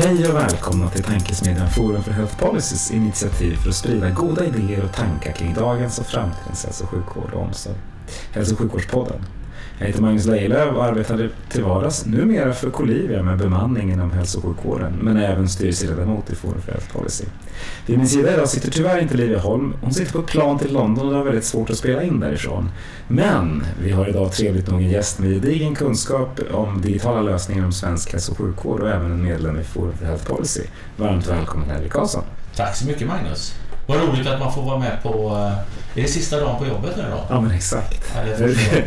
Hej och välkomna till Tankesmedjan Forum för Health Policys initiativ för att sprida goda idéer och tankar kring dagens och framtidens hälso och sjukvård och omsorg. Hälso och sjukvårdspodden. Jag heter Magnus Lejelöw och arbetar till vardags numera för Colivia med bemanning inom hälso och sjukvården men är även styrelseledamot i Forum för Health Policy. Vid min sida idag sitter tyvärr inte Livia Holm. Hon sitter på ett plan till London och det har väldigt svårt att spela in därifrån. Men vi har idag trevligt nog en gäst med gedigen kunskap om digitala lösningar om svensk hälso och sjukvård och även en medlem i Forum för Health Policy. Varmt välkommen Henrik Karlsson. Tack så mycket Magnus. Vad roligt att man får vara med på... Är det sista dagen på jobbet nu då? Ja men exakt. Det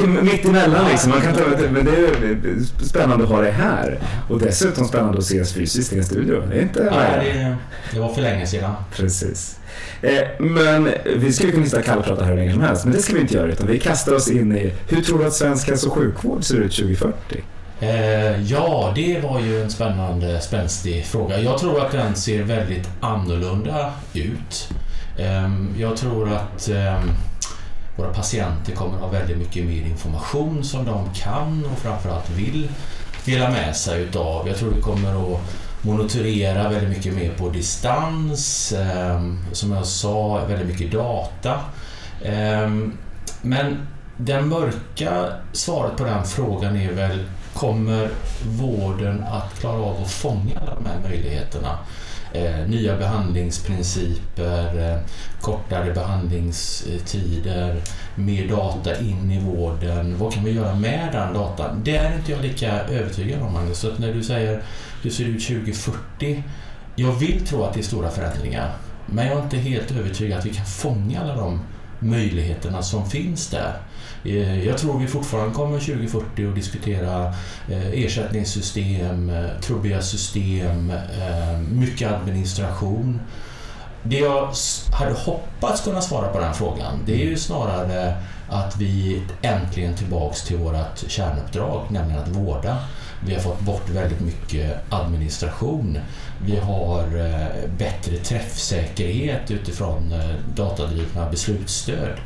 på- Mitt emellan liksom. Man kan ta, men det är spännande att ha dig här. Och dessutom spännande att ses fysiskt i en studio. Det är inte Ja, det, det var för länge sedan. Precis. Eh, men vi skulle kunna sitta kallprata här hur länge som helst, men det ska vi inte göra. Utan vi kastar oss in i, hur tror du att svensk hälso och sjukvård ser ut 2040? Eh, ja, det var ju en spännande, spänstig fråga. Jag tror att den ser väldigt annorlunda ut. Ehm, jag tror att ehm, våra patienter kommer ha väldigt mycket mer information som de kan och framförallt vill dela med sig utav. Jag tror vi kommer att monitorera väldigt mycket mer på distans. Ehm, som jag sa, väldigt mycket data. Men den mörka svaret på den frågan är väl Kommer vården att klara av att fånga alla de här möjligheterna? Eh, nya behandlingsprinciper, eh, kortare behandlingstider, mer data in i vården. Vad kan vi göra med den datan? Det är inte jag lika övertygad om, Magnus. Så att när du säger hur ser ut 2040? Jag vill tro att det är stora förändringar, men jag är inte helt övertygad att vi kan fånga alla de möjligheterna som finns där. Eh, Jag tror vi fortfarande kommer 2040 att diskutera eh, ersättningssystem, eh, trubbiga system, mycket administration. Det jag hade hoppats kunna svara på den frågan, det är ju snarare att vi äntligen tillbaks till vårt kärnuppdrag, nämligen att vårda. Vi har fått bort väldigt mycket administration. Vi har bättre träffsäkerhet utifrån datadrivna beslutsstöd.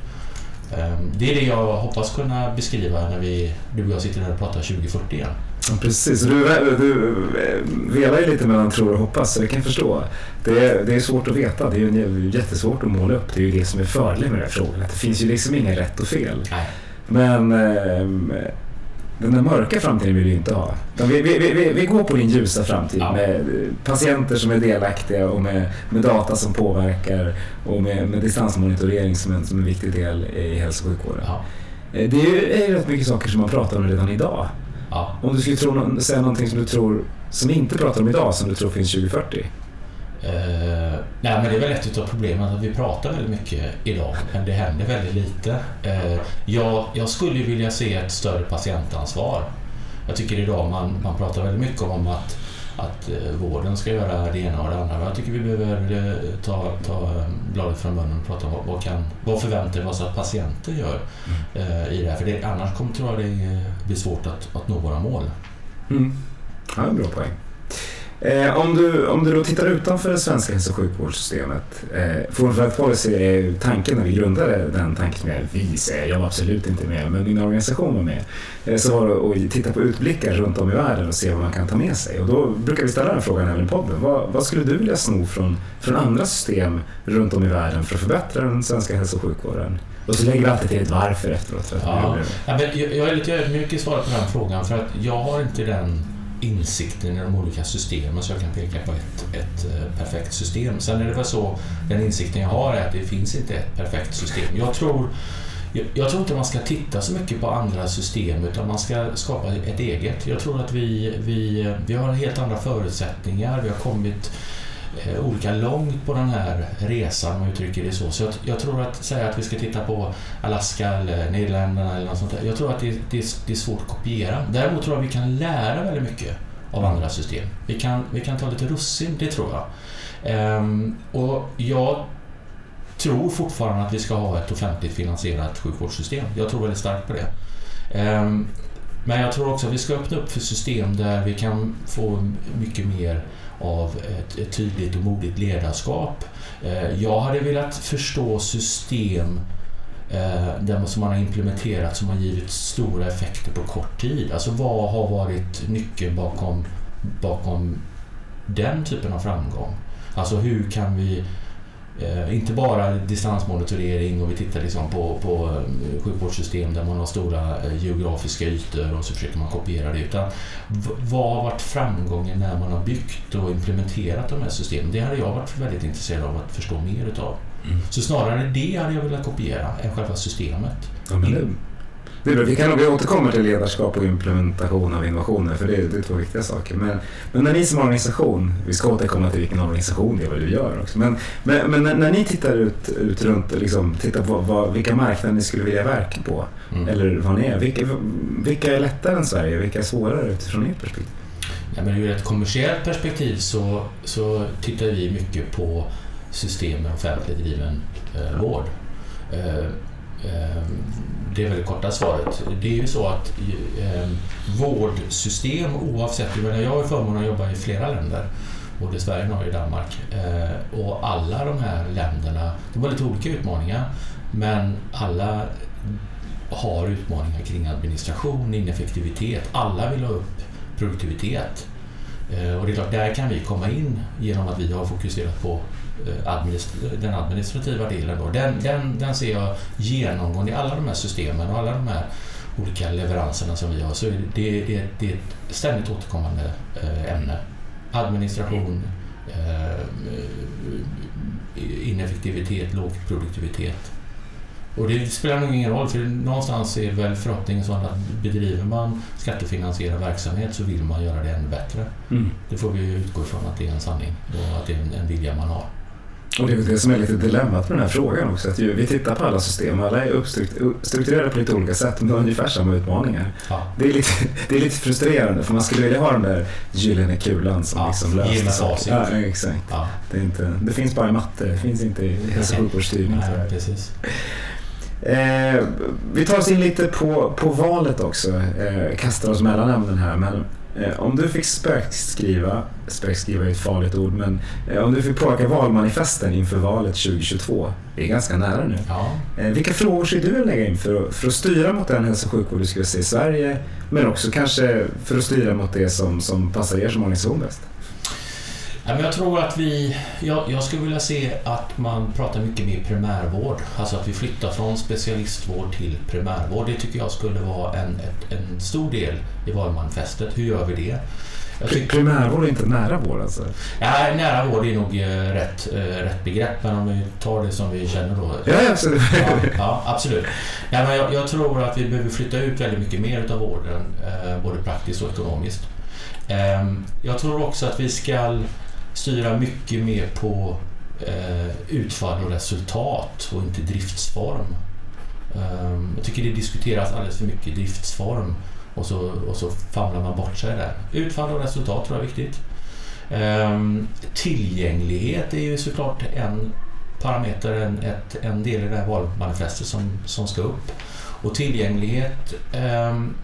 Ehm, Det är det jag hoppas kunna beskriva när vi, du och jag sitter här och pratar 2040 igen. Ja, precis, du, du eh, velar ju lite mellan tror och hoppas, så jag kan förstå. Det är, det är svårt att veta, det är ju jättesvårt att måla upp. Det är ju det som är fördelen med den här frågan. Det finns ju liksom inga rätt och fel. Nej. Men ehm, den där mörka framtiden vill vi inte ha. Vi, vi, vi, vi går på din ljusa framtid Ja. med eh, patienter som är delaktiga och med, med data som påverkar och med, med distansmonitorering som en, som en viktig del i hälso och sjukvården. Ja. Eh, Det är ju är rätt mycket saker som man pratar om redan idag. Ja. Om du skulle tro, säga någonting som du tror, som vi inte pratar om idag, som du tror finns 2040? Eh, nej, men det är väl ett av problemen att vi pratar väldigt mycket idag, men det händer väldigt lite. Eh, jag, jag skulle vilja se ett större patientansvar. Jag tycker idag man, man pratar väldigt mycket om att, att eh, vården ska göra det ena och det andra. Jag tycker vi behöver eh, ta, ta bladet från munnen och prata om vad, kan, vad förväntar vi oss att patienter gör eh, i det här. För det, annars kommer tror jag det bli svårt att, att nå våra mål. Mm. Ja, en bra poäng. Eh, om, du, om du då tittar utanför det svenska hälso och sjukvårdssystemet. Eh, Forum for Health Policy är ju tanken när vi grundade den tanken jag, vi säger, jag var absolut inte med, men min organisation var med. Eh, så var det att titta på utblickar runt om i världen och se vad man kan ta med sig. Och då brukar vi ställa den frågan även i podden. Vad, vad skulle du vilja sno från, från andra system runt om i världen för att förbättra den svenska hälso och sjukvården? Och så lägger vi alltid till ett varför efteråt. För att Ja. Ja, men jag, jag är lite ödmjuk i svaret på den frågan för att jag har inte den insikten i de olika systemen så jag kan peka på ett, ett eh, perfekt system. Sen är det väl så, den insikten jag har är att det finns inte ett perfekt system. Jag tror, jag, jag tror inte man ska titta så mycket på andra system utan man ska skapa ett eget. Jag tror att vi, vi, vi har helt andra förutsättningar. Vi har kommit Eh, olika långt på den här resan om man uttrycker det så. Så jag, jag, tror att säga att vi ska titta på Alaska eller Nederländerna eller något sånt där. Jag tror att det, det, det är svårt att kopiera. Däremot tror jag att vi kan lära väldigt mycket av andra system. Vi kan, vi kan ta lite russin, det tror jag. Ehm, och jag tror fortfarande att vi ska ha ett offentligt finansierat sjukvårdssystem. Jag tror väldigt starkt på det. Ehm, men jag tror också att vi ska öppna upp för system där vi kan få mycket mer av ett, ett tydligt och modigt ledarskap. Eh, jag hade velat förstå system eh, där som man har implementerat som har givit stora effekter på kort tid. Alltså vad har varit nyckeln bakom, bakom den typen av framgång? Alltså hur kan vi Eh, inte bara distansmonitorering och vi tittar liksom på, på eh, sjukvårdssystem där man har stora eh, geografiska ytor och så försöker man kopiera det. Utan vad har varit framgången när man har byggt och implementerat de här systemen? Det hade jag varit väldigt intresserad av att förstå mer utav. Mm. Så snarare det hade jag velat kopiera än själva systemet. Ja, men bra. Vi, kan, vi återkommer till ledarskap och implementation av innovationer för det, det är två viktiga saker. Men, men när ni som organisation, vi ska återkomma till vilken organisation det är vad du gör också. Men, men, men när, när, ni tittar ut, ut runt och liksom, tittar på vad, vilka marknader ni skulle vilja verka på mm. eller vad ni är. Vilka, vilka är lättare än Sverige? Vilka är svårare utifrån ert perspektiv? Ja, men ur ett kommersiellt perspektiv så, så tittar vi mycket på system med offentligt driven eh, vård. Eh, Ehm, det är väl det korta svaret. Det är ju så att eh, vårdsystem oavsett, jag, menar, jag har förmånen att jobba i flera länder, både Sverige, Norge och Danmark. Eh, och alla de här länderna, de har lite olika utmaningar, men alla har utmaningar kring administration, ineffektivitet. Alla vill ha upp produktivitet. Eh, och det är klart, där kan vi komma in genom att vi har fokuserat på den administrativa delen. Då. Den, den, den ser jag genomgående i alla de här systemen och alla de här olika leveranserna som vi har. Så det, det, det är ett ständigt återkommande eh, ämne. Administration, eh, ineffektivitet, låg produktivitet. Och det spelar nog ingen roll, för någonstans är väl förhoppningen sån att bedriver man skattefinansierad verksamhet så vill man göra det ännu bättre. Mm. Det får vi utgå ifrån att det är en sanning och att det är en, en vilja man har. Och det är det som är lite dilemmat med den här frågan också. Att vi tittar på alla system och alla är uppstrukturerade på lite olika sätt men har ungefär samma utmaningar. Ja. Det, är lite, det är lite frustrerande för man skulle vilja ha den där gyllene kulan som ja, liksom löser saker. Ja, exakt. Ja. Det, inte, det finns bara i matte, det finns inte i hälso och sjukvårdsstyrning. Eh, vi tar oss in lite på, på valet också. Eh, kastar oss mellan ämnen här. Men om du fick spökskriva, spökskriva är ett farligt ord, men eh, om du fick påverka valmanifesten inför valet 2022, det är ganska nära nu. Ja. Eh, vilka frågor skulle du lägga in för att, för att styra mot den hälso och sjukvård du skulle se i Sverige, men också kanske för att styra mot det som, som passar er som organisation bäst? Jag tror att vi, jag, jag skulle vilja se att man pratar mycket mer primärvård. Alltså att vi flyttar från specialistvård till primärvård. Det tycker jag skulle vara en, en stor del i valmanifestet. Hur gör vi det? Tycker... Primärvård är inte nära vård alltså? Ja, nära vård är nog eh, rätt, äh, rätt begrepp, men om vi tar det som vi känner då. Ja, absolut. Ja, ja absolut. Ja, men jag, jag, tror att vi behöver flytta ut väldigt mycket mer av vården, äh, både praktiskt och ekonomiskt. Ähm, jag tror också att vi ska styra mycket mer på eh, utfall och resultat och inte driftsform. Um, jag tycker det diskuteras alldeles för mycket driftsform och så, och så famlar man bort sig där. Utfall och resultat tror jag är viktigt. Um, tillgänglighet är ju såklart en parameter, en, ett, en del i det här valmanifestet som, som ska upp. Och tillgänglighet um,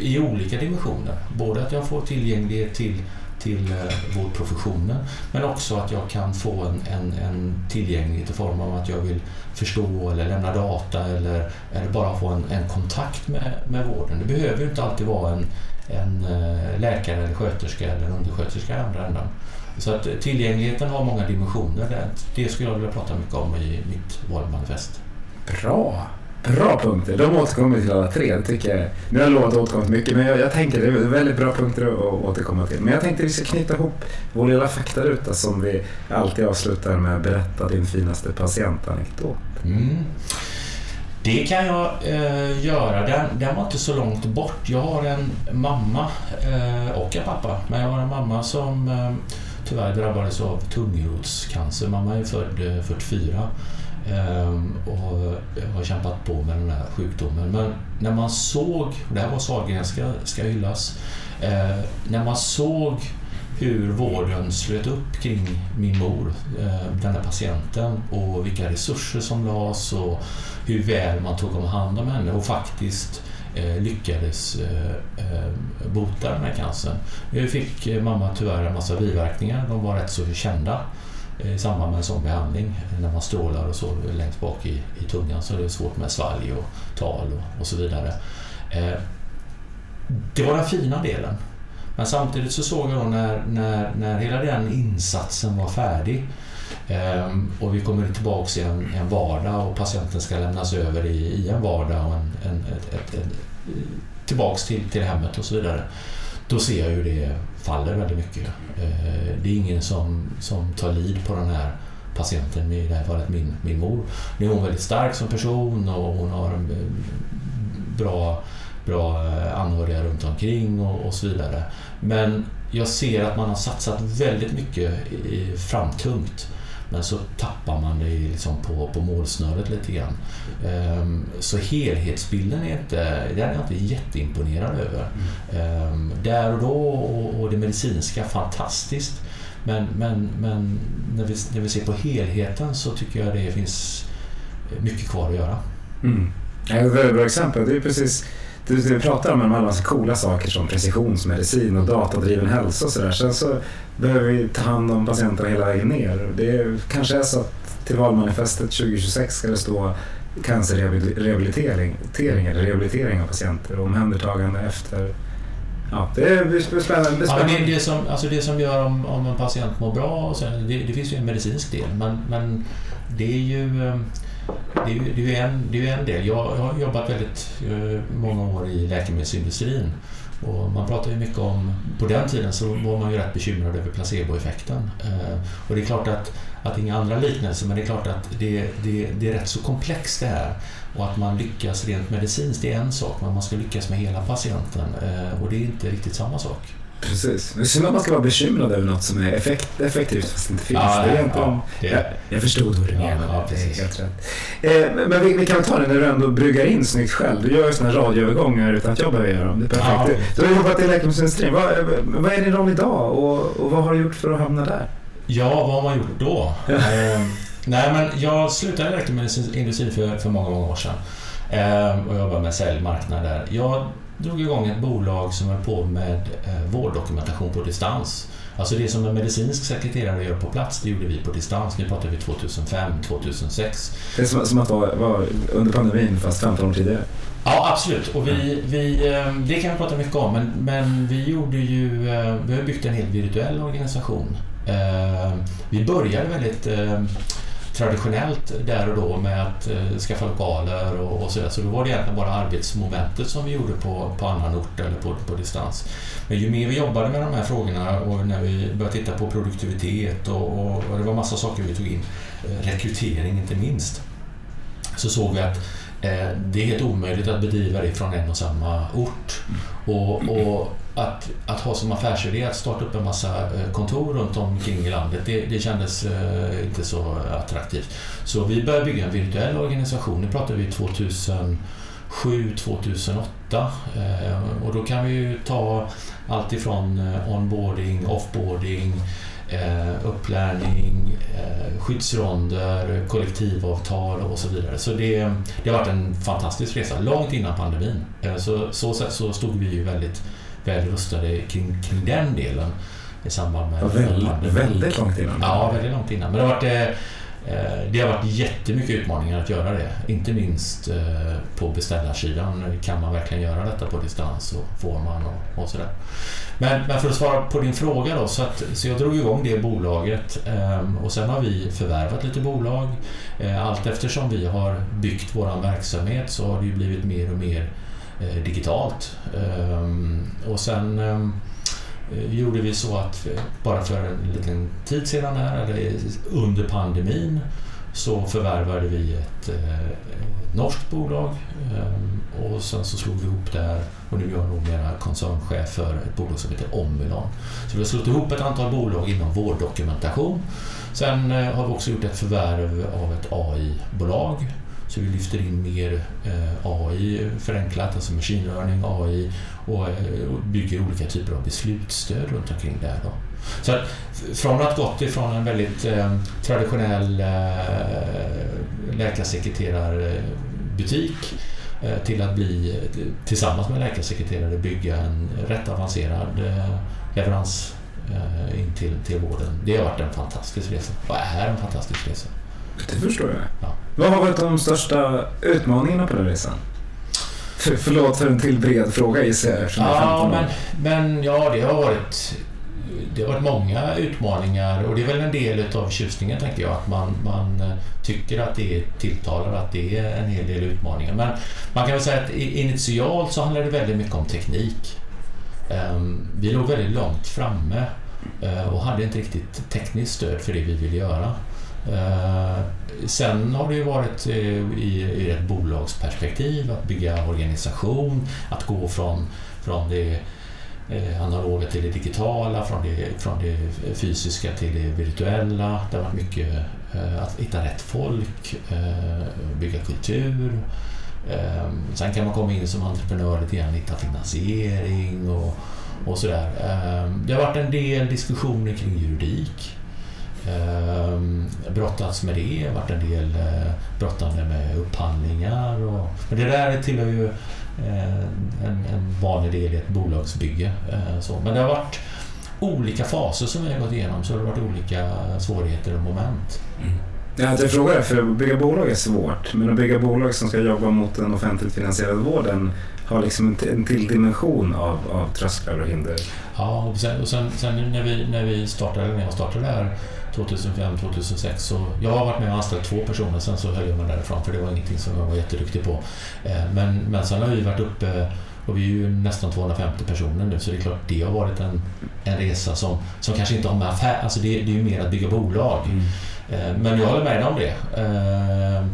i olika dimensioner. Både att jag får tillgänglighet till till eh, vårdprofessionen. Men också att jag kan få en, en, en tillgänglighet i form av att jag vill förstå eller lämna data eller, eller bara få en, en kontakt med, med vården. Det behöver ju inte alltid vara en, en eh, läkare, eller sköterska eller undersköterska i andra änden. Så att tillgängligheten har många dimensioner. Det, det skulle jag vilja prata mycket om i mitt valmanifest. Bra! Bra punkter. De återkommer vi till alla tre. Det tycker jag. Nu har jag lovat att återkomma till mycket, men jag, jag tänker det är väldigt bra punkter att återkomma till. Men jag tänkte att vi ska knyta ihop vår lilla faktaruta som vi alltid avslutar med berätta din finaste patientanekdot. Mm. Det kan jag eh, göra. Den, den var inte så långt bort. Jag har en mamma eh, och en pappa, men jag har en mamma som eh, tyvärr drabbades av tungrotscancer. Mamma är född eh, 44 och och har kämpat på med den här sjukdomen. Men när man såg, det här var Sahlgrenska ska hyllas, ehm, när man såg hur vården slöt upp kring min mor, ehm, den här patienten och vilka resurser som lades och hur väl man tog om hand om henne och faktiskt eh, lyckades eh, bota den här cancern. Nu fick eh, mamma tyvärr en massa biverkningar. De var rätt så kända Eh, i samband med en sån behandling. När man strålar och så längst bak i, i tungan så är det svårt med svalg och tal och, och så vidare. Eh, det var den fina delen. Men samtidigt så såg jag då när, när, när hela den insatsen var färdig eh, och vi kommer tillbaka i en, en vardag och patienten ska lämnas över i, i en vardag och en, en, ett, ett, ett, tillbaks till, till hemmet och så vidare. Då ser jag hur det faller väldigt mycket. Eh, det är ingen som, som tar lid på den här patienten, i det här fallet min, min mor. Nu är hon väldigt stark som person och hon har eh, bra, bra eh, anhöriga runt omkring och, och så vidare. Men jag ser att man har satsat väldigt mycket i, framtungt men så tappar man det liksom på, på målsnöret lite grann. Um, så helhetsbilden är inte, den är jag inte jätteimponerad över. Um, där och då och, och det medicinska, fantastiskt. Men, men, men när, vi, när vi ser på helheten så tycker jag det finns mycket kvar att göra. Mm. Ett väldigt bra exempel. Det är precis det vi pratar om en massa coola saker som precisionsmedicin och datadriven hälsa och sådär. Sen så behöver vi ta hand om patienterna hela vägen ner. Det kanske är så att till valmanifestet 2026 ska det stå cancerrehabilitering eller rehabilitering av patienter och omhändertagande efter Ja, det är spännande. Ja, det, det, som, alltså det som gör om, om en patient mår bra, och sen, det, det finns ju en medicinsk del, men, men det är ju eh, det är, det är, en, det är en del. Jag har jobbat väldigt eh, många år i läkemedelsindustrin och man pratar ju mycket om, på den tiden så var man ju rätt bekymrad över placeboeffekten. Eh, och det är klart att, att inga andra liknelser, men det är klart att det, det, det är rätt så komplext det här. Och att man lyckas rent medicinskt är en sak, men man ska lyckas med hela patienten eh, och det är inte riktigt samma sak. Precis. Det är synd att man ska vara bekymrad över något som är effekt, effektivt fast inte finns. Ja, det är inte ja, jag, jag förstod hur du menade. Ja, är helt rätt. Eh, men vi, vi, kan ta det när du ändå bryggar in snyggt själv. Du gör ju sådana radioövergångar utan att jag behöver göra dem. Det är perfekt. Ja. Du har jobbat i läkemedelsindustrin. Vad, vad är din roll idag och, och, vad har du gjort för att hamna där? Ja, vad har man gjort då? eh, nej, men jag slutade i läkemedelsindustrin för, för många, många år sedan eh, och jobbade med säljmarknad där. Jag drog igång ett bolag som höll på med eh, vårddokumentation på distans. Alltså det som en medicinsk sekreterare gör på plats, det gjorde vi på distans. Nu pratar vi 2005, 2006. Det är som, som att vara, vara under pandemin fast 15 år tidigare? Ja, absolut. Och vi, vi, eh, det kan vi prata mycket om, men, men vi gjorde ju... Eh, vi har byggt en helt virtuell organisation. Vi började väldigt traditionellt där och då med att eh, skaffa lokaler och, och sådär. Så då var det egentligen bara arbetsmomentet som vi gjorde på, på annan ort eller på, på distans. Men ju mer vi jobbade med de här frågorna och när vi började titta på produktivitet och, och, och det var massa saker vi tog in, eh, rekrytering inte minst, så såg vi att eh, det är helt omöjligt att bedriva det från en och samma ort. Och, och att, att ha som affärsidé att starta upp en massa eh, kontor runt omkring i landet, det, det kändes eh, inte så attraktivt. Så vi började bygga en virtuell organisation, nu pratar vi 2007, 2008 eh, och då kan vi ju ta allt ifrån eh, onboarding, offboarding, eh, upplärning, eh, skyddsronder, kollektivavtal och så vidare. Så det, det har varit en fantastisk resa, långt innan pandemin. Eh, så så sätt så stod vi ju väldigt väl rustade kring, kring den delen i samband med... Ja, väldigt, väldigt långt innan. Ja, väldigt långt innan. Men det har varit, eh, eh, det har varit jättemycket utmaningar att göra det. Inte minst eh, på beställarsidan kan man verkligen göra detta på distans och får man och, och sådär. Men, men, för att svara på din fråga då, så, att, så jag drog igång det bolaget och sen har vi förvärvat lite bolag. Allt eftersom vi har byggt vår verksamhet så har det ju blivit mer och mer Eh, digitalt. Ehm, och sen ehm, eh, gjorde vi så att eh, bara för en liten tid sedan här, eller under pandemin, så förvärvade vi ett, ett norskt bolag ehm, och sen så slog vi ihop där och nu är jag numera koncernchef för ett bolag som heter Omilon. Så vi har slagit ihop ett antal bolag inom vårddokumentation. Sen har vi också gjort ett förvärv av ett AI-bolag så vi lyfter in mer eh, AI förenklat, alltså machine learning, AI eh, och bygger olika typer av beslutsstöd runt omkring där. Då. Så att, från att gått ifrån en väldigt eh, traditionell eh, läkarsekreterarbutik eh, till att bli eh, tillsammans med läkarsekreterare bygga en rätt avancerad eh, leverans in till, till vården. Det har varit en fantastisk resa och är en fantastisk resa. Det förstår jag. Ja. Vad har varit de största utmaningarna på den resan? För, förlåt för en till bred fråga gissar jag. Ja, men, men ja, det har varit det har varit många utmaningar och det är väl en del av tjusningen tänker jag. Att man, man eh, tycker att det är tilltalar att det är en hel del utmaningar. Men man kan väl säga att initialt så handlar det väldigt mycket om teknik. Ehm, vi låg väldigt långt framme eh, och hade inte riktigt tekniskt stöd för det vi ville göra. Eh, sen har det ju varit eh, i, i ett bolagsperspektiv att bygga organisation, att gå från, från det eh, analoga till det digitala, från det, från det fysiska till det virtuella. Det har varit mycket att hitta rätt folk, bygga kultur. Sen kan man komma in som entreprenör lite grann, hitta finansiering och, och sådär. Det har varit en del diskussioner kring juridik. Eh, brottats med det, varit en del eh, brottande med upphandlingar. Och, men det där tillhör ju Eh, en, en vanlig del i ett bolagsbygge. Eh, så. Men det har varit olika faser som vi har gått igenom så det har varit olika svårigheter och moment. Mm. Ja, jag frågar för att bygga bolag är svårt, men att bygga bolag som ska jobba mot den offentligt finansierade vården har liksom en, en till dimension av, av trösklar och hinder. Ja, och sen, och sen, sen när, vi, när vi startade, när jag startade där 2005-2006 så jag har varit med och anställt två personer sen så höll jag mig därifrån för det var ingenting som jag var jätteduktig på. Eh, men, men sen har vi varit uppe och vi är ju nästan 250 personer nu så det är klart det har varit en, en resa som, som kanske inte har med affär, alltså det, det är ju mer att bygga bolag. Mm. Eh, men jag håller med om det. Eh,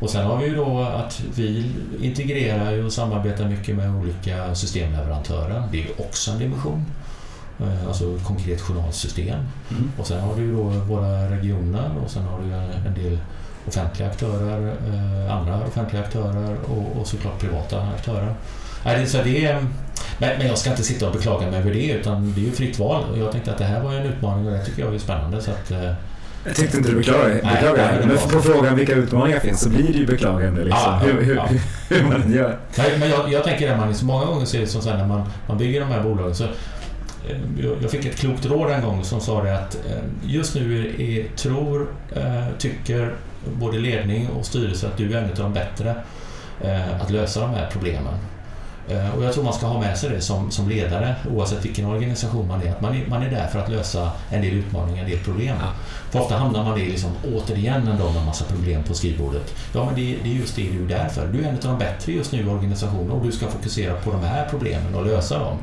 och sen har vi ju då att vi integrerar och samarbetar mycket med olika systemleverantörer. Det är också en dimension. Eh, alltså konkret journalsystem. Mm. Och sen har du då våra regioner och sen har du en del offentliga aktörer, eh, andra offentliga aktörer och, och såklart privata aktörer. Så det är, men, jag ska inte sitta och beklaga mig över det utan det är ju fritt val. Jag tänkte att det här var en utmaning och det tycker jag är spännande. Så att, eh, jag tyckte inte du beklagade. beklagade. men på frågan vilka utmaningar finns så blir det ju beklagande. Liksom. Ja, hur, hur, ja. hur, man gör. Men jag, jag tänker att man, så många gånger ser det som så här, när man, man bygger de här bolagen så jag fick ett klokt råd en gång som sa det att eh, just nu är, tror, eh, tycker både ledning och styrelse att du är en av de bättre att lösa de här problemen. Och jag tror man ska ha med sig det som, som ledare oavsett vilken organisation man är. Att man är, man är där för att lösa en del utmaningar, en del problem. Ja. För ofta hamnar man i liksom, återigen en dag med en massa problem på skrivbordet. Ja, men det, det, är just det du är där för. Du är en av de bättre just nu i organisationen och du ska fokusera på de här problemen och lösa dem.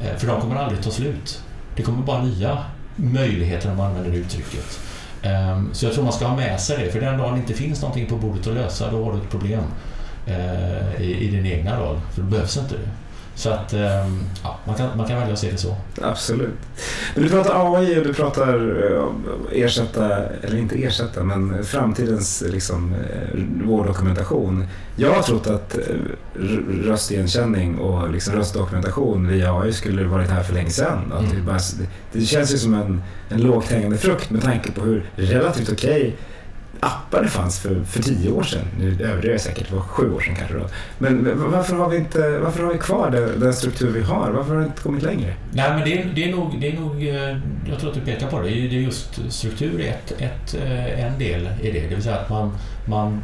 Eh, för de kommer aldrig ta slut. Det kommer bara nya möjligheter om man använder det uttrycket. Ehm, så jag tror man ska ha med sig det, för den dagen det inte finns någonting på bordet att lösa, då har du ett problem eh, i, din egna roll, för då behövs inte det. Så att ehm, ja, man, kan, man kan välja att se det så. Absolut. Men du pratar AI och du pratar eh, ersätta, eller inte ersätta, men framtidens liksom, eh, vårddokumentation. Jag har trott att eh, röstigenkänning och liksom röstdokumentation via AI skulle varit här för länge sedan. Att mm. det, bara, det känns ju som en, en lågt hängande frukt med tanke på hur relativt okej okay appar det fanns för, för tio år sedan. Nu överdriver jag säkert, det var sju år sedan kanske då. Men varför har vi, inte, varför har vi kvar den, den struktur vi har? Varför har det inte kommit längre? Nej, men det det är, nog, det är nog, eh, jag tror att du pekar på det, det är just struktur är ett, ett, eh, en del i det. Det vill säga att man, man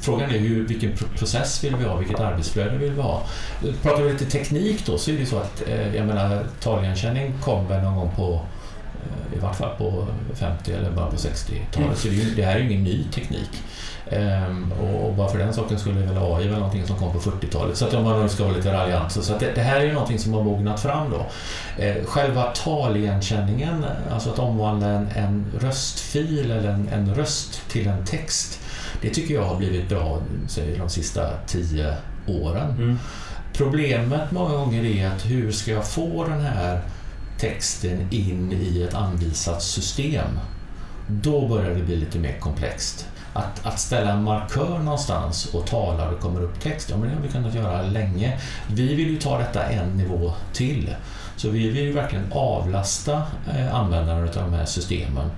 Frågan är hur, vilken process vill vi ha, vilket arbetsflöde vill vi ha? Pratar vi lite teknik då så är det så att eh, jag menar, taligenkänning kom väl någon gång på i vart fall på 50 eller bara på 60-talet. Så det, här är ju ingen ny teknik. Ehm, och bara för den saken skulle väl AI vara någonting som kom på 40-talet. Så att om man nu ska vara lite raljant. Så att det, här är ju någonting som har mognat fram då. Ehm, själva taligenkänningen, alltså att omvandla en, en röstfil eller en, en, röst till en text. Det tycker jag har blivit bra säg, de sista tio åren. Mm. Problemet många gånger är att hur ska jag få den här texten in i ett anvisat system? Då börjar det bli lite mer komplext. Att, att ställa en markör någonstans och tala och det kommer upp text, ja men det har vi kunnat göra länge. Vi vill ju ta detta en nivå till. Så vi vill ju verkligen avlasta eh, användarna av de här systemen.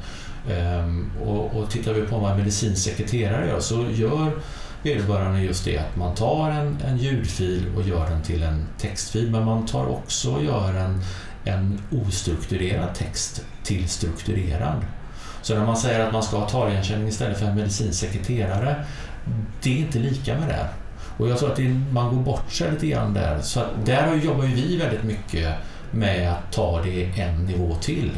Ehm, och, och tittar vi på vad en medicinsk sekreterare gör så gör vederbörande just det att man tar en, en ljudfil och gör den till en textfil men man tar också och gör en, en ostrukturerad text till strukturerad. Så när man säger att man ska ha taligenkänning istället för en medicinsk sekreterare, det är inte lika med det. Och jag tror att man går bort sig lite grann där. Så där jobbar ju vi väldigt mycket med att ta det en nivå till.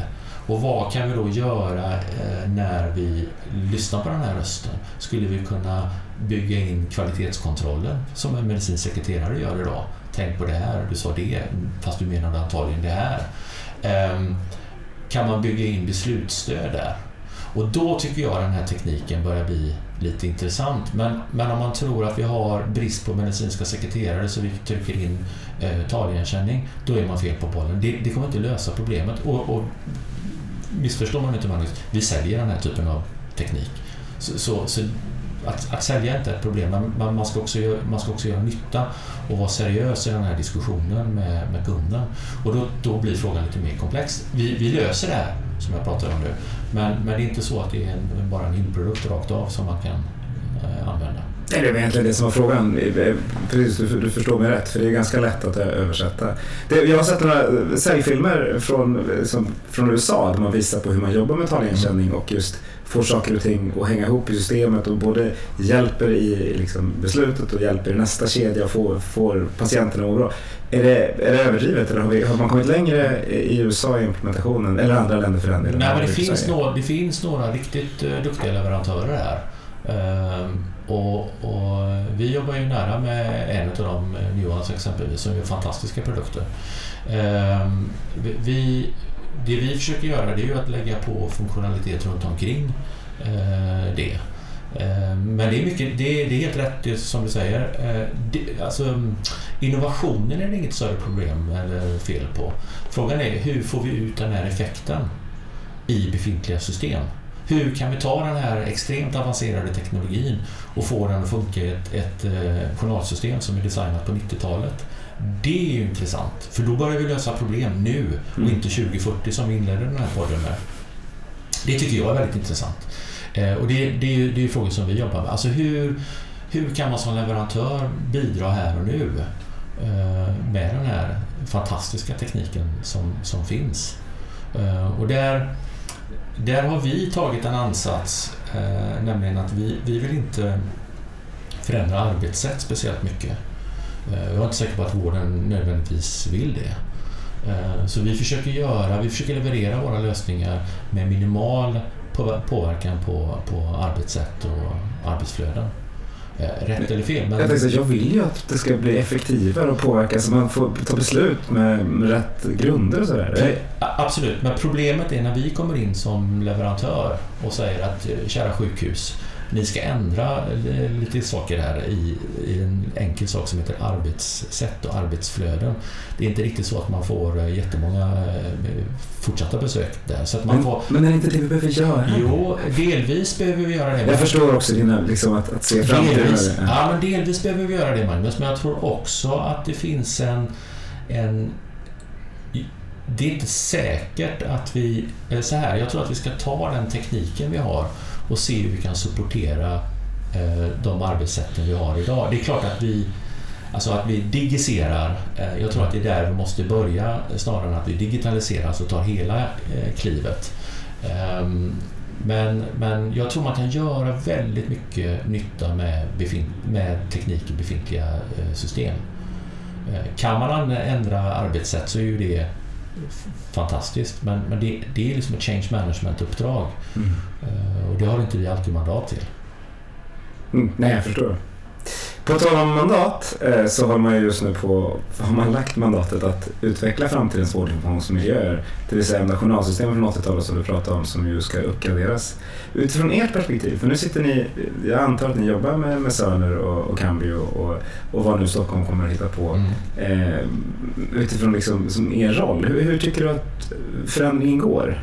Och vad kan vi då göra eh, när vi lyssnar på den här rösten? Skulle vi kunna bygga in kvalitetskontrollen som en medicinsk sekreterare gör idag? Tänk på det här, du sa det, fast du menade antagligen det här. Ehm, kan man bygga in beslutsstöd där? Och då tycker jag den här tekniken börjar bli lite intressant. Men, men om man tror att vi har brist på medicinska sekreterare så vi trycker in eh, taligenkänning, då är man fel på bollen. Det, det kommer inte lösa problemet. Och, och missförstår man inte Magnus, vi säljer den här typen av teknik. Så, så, så att, att, sälja är inte ett problem, men man ska, också göra, man ska också göra nytta och vara seriös i den här diskussionen med, med kunden. Och då, då blir frågan lite mer komplex. Vi, vi löser det här, som jag pratar om nu, men, men det är inte så att det är en, bara en inprodukt rakt av som man kan eh, använda. Det är egentligen det som var frågan. Precis, du, du förstår mig rätt, för det är ganska lätt att översätta. Det, jag har sett några säljfilmer från, som, från USA där man visar på hur man jobbar med taligenkänning och just får saker och ting att hänga ihop i systemet och både hjälper i liksom, beslutet och hjälper i nästa kedja och får, får patienterna att må bra. Är det, är det överdrivet eller har, vi, har man kommit längre i USA i implementationen eller andra länder för den delen? Nej, men det, finns några, det finns några riktigt duktiga leverantörer här. Uh, och, och, vi jobbar ju nära med en av dem, Nuance exempelvis, som gör fantastiska produkter. Ehm, vi, det vi försöker göra det är ju att lägga på funktionalitet runt omkring eh, det. Ehm, men det är, mycket, det, är, det är helt rätt det som du säger. Eh, det, alltså, innovationen är det inget större problem eller fel på. Frågan är hur får vi ut den här effekten i befintliga system? Hur kan vi ta den här extremt avancerade teknologin och få den att funka i ett, ett, ett journalsystem som är designat på 90-talet? Det är ju intressant, för då börjar vi lösa problem nu och mm. inte 2040 som vi inledde den här podden med. Det tycker jag är väldigt intressant. Eh, och det, det, är ju, det är frågor som vi jobbar med. Alltså hur, hur kan man som leverantör bidra här och nu eh, med den här fantastiska tekniken som, som finns? Eh, och där, där har vi tagit en ansats, eh, nämligen att vi, vi vill inte förändra arbetssätt speciellt mycket. Eh, jag är inte säker på att vården nödvändigtvis vill det. Eh, så vi försöker göra, vi försöker leverera våra lösningar med minimal påverkan på, på arbetssätt och arbetsflöden. Eh, rätt eller fel. Men... Jag, tänkte, jag vill ju att det ska bli effektivare och påverka så man får ta beslut med, med rätt grunder och sådär. Absolut, men problemet är när vi kommer in som leverantör och säger att kära sjukhus, ni ska ändra lite saker här i, i en enkel sak som heter arbetssätt och arbetsflöden. Det är inte riktigt så att man får eh, jättemånga eh, fortsatta besök där. Så att man men, får... men är det inte det vi behöver göra? Jo, delvis behöver vi göra det. Jag förstår också dina, liksom, att, att se framtiden. Ja, men delvis behöver vi göra det Magnus, men jag tror också att det finns en, en det är inte säkert att vi... Så här, jag tror att vi ska ta den tekniken vi har och se hur vi kan supportera eh, de arbetssätten vi har idag. Det är klart att vi Alltså att vi digiserar, eh, jag tror att det är där vi måste börja snarare än att vi digitaliserar, alltså tar hela eh, klivet. Ehm, men, men jag tror man kan göra väldigt mycket nytta med, med teknik i befintliga system. Kan man ändra arbetssätt så är ju det fantastiskt. Men, men det, det är liksom ett change management-uppdrag. Mm. Eh, och det har inte vi alltid mandat till. Mm, nej, jag förstår. På tal om mandat eh, så har man ju just nu på, har man lagt mandatet att utveckla framtidens vårdinformationsmiljöer. Det vill säga nationalsystemet från 80-talet som du pratade om som ju ska uppgraderas. Utifrån ert perspektiv, för nu sitter ni, jag antar att ni jobbar med, med Sörner och, och Cambio och, och vad nu Stockholm kommer att hitta på. Mm. Eh, utifrån liksom, som er roll, hur, hur tycker du att förändringen går?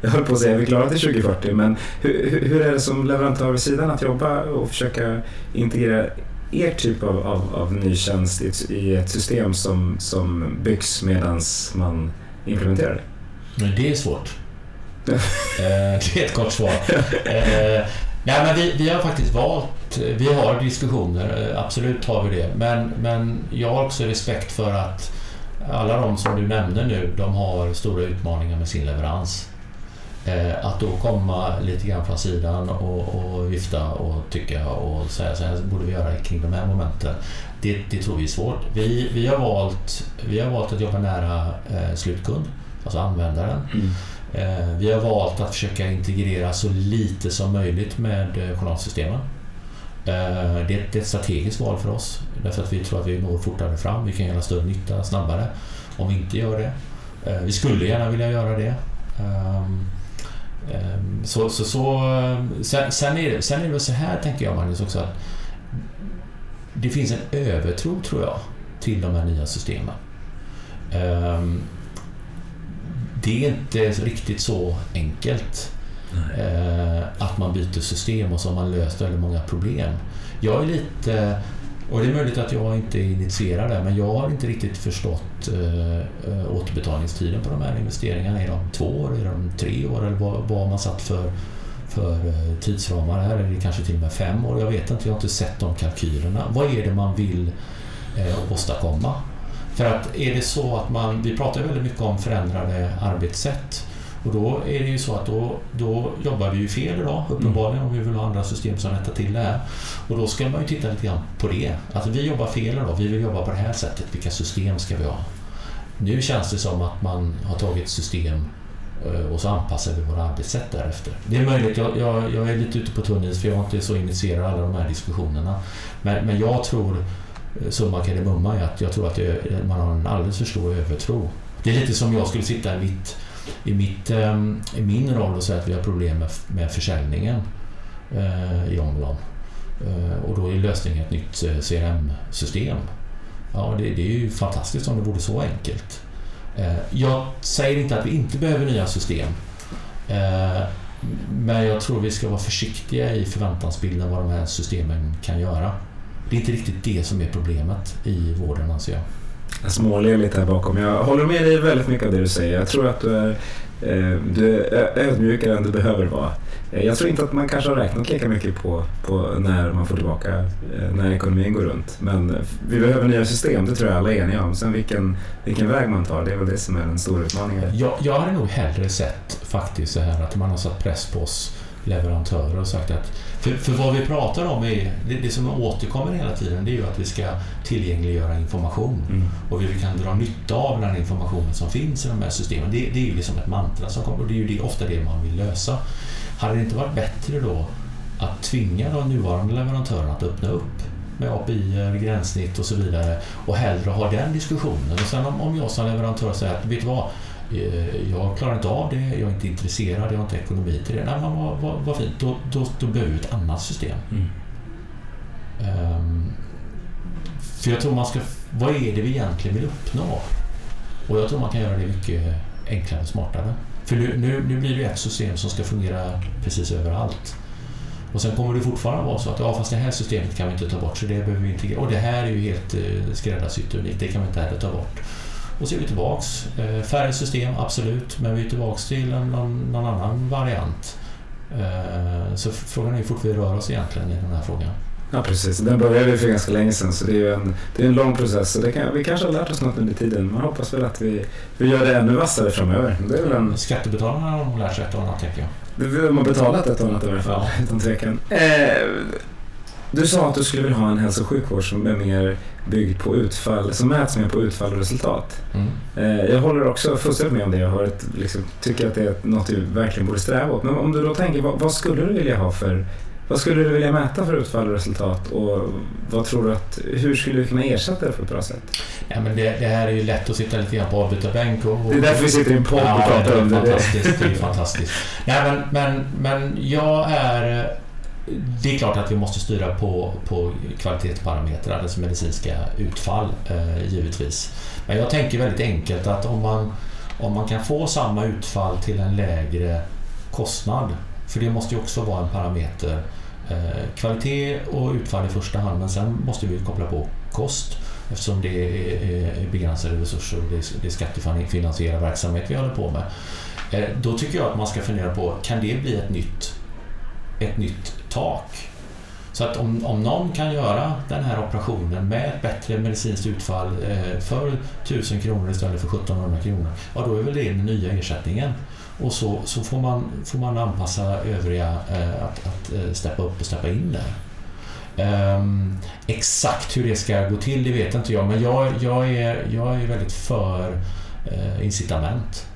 Jag höll på att säga att vi klarar till 2040, men hur, hur- är det som leverantör vid sidan att jobba och försöka integrera er typ av, av, av ny tjänst i ett, i ett system som, som byggs medan man implementerar det? Men det är svårt. Eh, det är ett kort svar. Eh, nej, men vi, vi har faktiskt valt, vi har diskussioner, eh, absolut har vi det. Men, men jag har också respekt för att alla de som du nämnde nu, de har stora utmaningar med sin leverans. Eh, Att då komma lite grann från sidan och, och vifta och tycka och säga så här borde vi göra kring de här momenten. Det, det tror vi är svårt. Vi, vi, har, valt, vi har valt att jobba nära eh, slutkund, alltså användaren. Eh, Vi har valt att försöka integrera så lite som möjligt med journalsystemen. Det är ett- strategiskt val för oss därför att vi tror att vi når fortare fram. Vi kan göra större nytta snabbare om vi inte gör det. Vi skulle gärna vilja göra det. Ehm, Så, så, så, sen, sen, är det, sen är det väl så här, tänker jag Magnus, också att det finns en övertro, tror jag, till de här nya systemen. Ehm, det är inte riktigt så enkelt eh, att man byter system och så har man löst väldigt många problem. Jag är lite, och det är möjligt att jag inte initierar det, men jag har inte riktigt förstått eh, eh återbetalningstiden på de här investeringarna. Är de två år, är de tre år eller vad, vad har man satt för, för eh, tidsramar här? Är det kanske till och med fem år? Jag vet inte, jag har inte sett de kalkylerna. Vad är det man vill eh, åstadkomma? För att är det så att man, vi pratar väldigt mycket om förändrade arbetssätt och då är det ju så att då, då jobbar vi ju fel idag uppenbarligen om vi vill ha andra system som rättar till det här. Och då ska man ju titta lite grann på det. Att vi jobbar fel idag, vi vill jobba på det här sättet. Vilka system ska vi ha? Nu känns det som att man har tagit ett system eh, och så anpassar vi våra arbetssätt därefter. Det är möjligt, jag, jag, jag är lite ute på tunn is för jag är inte så initierad i alla de här diskussionerna. Men, men jag tror, eh, summa kardemumma, att jag tror att det, man har en alldeles för stor övertro. Det är lite som jag skulle sitta i, mitt, i, mitt, ehm, i min roll att säga att vi har problem med, med försäljningen eh, i Omlon. Eh, och då är lösningen ett nytt eh, CRM-system. Ja, det, det är ju fantastiskt om det vore så enkelt. Eh, Jag säger inte att vi inte behöver nya system. Eh, Men jag tror vi ska vara försiktiga i förväntansbilden vad de här systemen kan göra. Det är inte riktigt det som är problemet i vården anser jag. Jag småler lite här bakom. Jag håller med dig väldigt mycket av det du säger. Jag tror att du är, eh, du är ödmjukare än du behöver vara. Eh, jag tror inte att man kanske har räknat lika mycket på, på när man får tillbaka, eh, när ekonomin går runt. Men eh, vi behöver nya system, det tror jag alla är eniga om. Sen vilken, vilken väg man tar, det är väl det som är den stora utmaningen. Jag, jag hade nog hellre sett faktiskt så här att man har satt press på oss leverantörer och sagt att för, för vad vi pratar om är, det, det som återkommer hela tiden det är ju att vi ska tillgängliggöra information Mm. och vi kan dra nytta av den informationen som finns i de här systemen. Det, det är ju liksom ett mantra som kommer och det är ju det, ofta det man vill lösa. Hade det inte varit bättre då att tvinga de nuvarande leverantörerna att öppna upp med API, gränssnitt och så vidare och hellre ha den diskussionen. Och sen om, om jag som leverantör säger att vet du vad, jag klarar inte av det, jag är inte intresserad, jag har inte ekonomi till det. Nej, men vad, vad, vad fint, då, då, då behöver vi ett annat system. Mm. Ehm, för jag tror man ska... Vad är det vi egentligen vill uppnå? Och jag tror man kan göra det mycket enklare och smartare. För nu, nu, nu blir det ett system som ska fungera precis överallt. Och sen kommer det fortfarande vara så att ja, fast det här systemet kan vi inte ta bort så det behöver vi integrera. Och det här är ju helt eh, skräddarsytt unikt, det kan vi inte heller ta bort. Och så är vi tillbaks. Eh, färre system, absolut, men vi är tillbaks till en, någon, någon annan variant. Eh, så frågan är hur fort vi rör oss egentligen i den här frågan. Ja, precis. Den började vi för ganska länge sedan så det är ju en, det är en lång process. Så det kan, vi kanske har lärt oss något under tiden. Man hoppas väl att vi, vi gör det ännu vassare framöver. Det är väl en, Skattebetalarna har nog lärt sig ett och annat, tänker jag. det vill man betalat ett och annat i alla fall, Ja. utan tvekan. Eh, Du sa att du skulle vilja ha en hälso och sjukvård som är mer byggd på utfall, som mäts mer på utfall och resultat. Mm. Eh, Jag håller också fullständigt med om det. Jag har ett, liksom, tycker att det är något du verkligen borde sträva åt. Men om du då tänker, vad, vad skulle du vilja ha för vad skulle du vilja mäta för utfall och resultat och vad tror du att, hur skulle du kunna ersätta det på ett bra sätt? Ja, men det, det här är ju lätt att sitta lite grann på avbytarbänk och, och Det är därför vi sitter i en podd och pratar det om är det. fantastiskt. Det är fantastiskt. Nej, men, men, men jag är... Det är klart att vi måste styra på, på kvalitetsparametrar, alltså medicinska utfall eh, givetvis. Men jag tänker väldigt enkelt att om man, om man kan få samma utfall till en lägre kostnad, för det måste ju också vara en parameter. Eh, kvalitet och utfall i första hand, men sen måste vi koppla på kost eftersom det är, begränsade resurser och det är, det är skattefinansierad verksamhet vi håller på med. Eh, då tycker jag att man ska fundera på, kan det bli ett nytt, ett nytt tak? Så att om, om någon kan göra den här operationen med ett bättre medicinskt utfall eh, för 1000 kronor istället för 1700 kronor, ja då är väl det den nya ersättningen. Och så, så får, man, får man anpassa övriga eh, att, att eh, steppa upp och steppa in där. Um, exakt hur det ska gå till, det vet inte jag, men jag, jag, är, jag är väldigt för eh, incitament.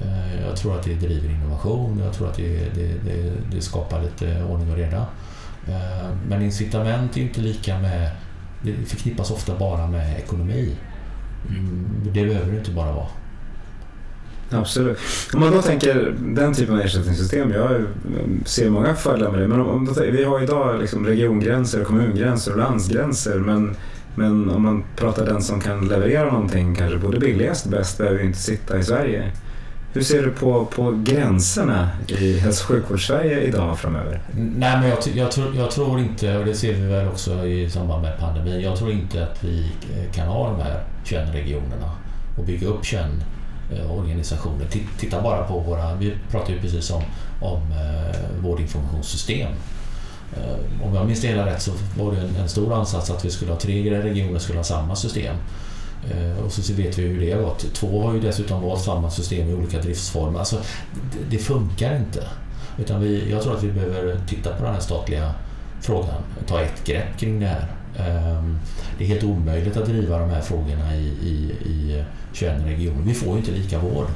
Eh, jag tror att det driver innovation, jag tror att det, det, det, det skapar lite ordning och reda. Eh, men incitament är inte lika med... Det förknippas ofta bara med ekonomi. Mm, det behöver det inte bara vara. Absolut. Om man då tänker den typen av ersättningssystem, jag ser många fördelar med det, men om, då, vi har idag liksom regiongränser, kommungränser och landsgränser, men, men om man pratar den som kan leverera någonting kanske både billigast och bäst behöver ju inte sitta i Sverige. Hur ser du på, på gränserna i hälso och sjukvårds-Sverige idag och framöver? Nej, men jag, jag, tror, jag tror inte, och det ser vi väl också i samband med pandemin, jag tror inte att vi eh, kan ha de här 21 regionerna och bygga upp 21 eh, organisationer. Titta bara på våra, vi pratade ju precis om, om eh, vårdinformationssystem. Om jag minns det hela rätt så var det en, en stor ansats att vi skulle ha tre regioner skulle ha samma system. Eh, och så vet vi hur det har gått. Två har ju dessutom valt samma system i olika driftsformer. Alltså, det, det funkar inte. Utan vi, jag tror att vi behöver titta på den här statliga frågan, ta ett grepp kring det här. Ehm, det är helt omöjligt att driva de här frågorna i, i, i 21 regioner. Vi får ju inte lika vård.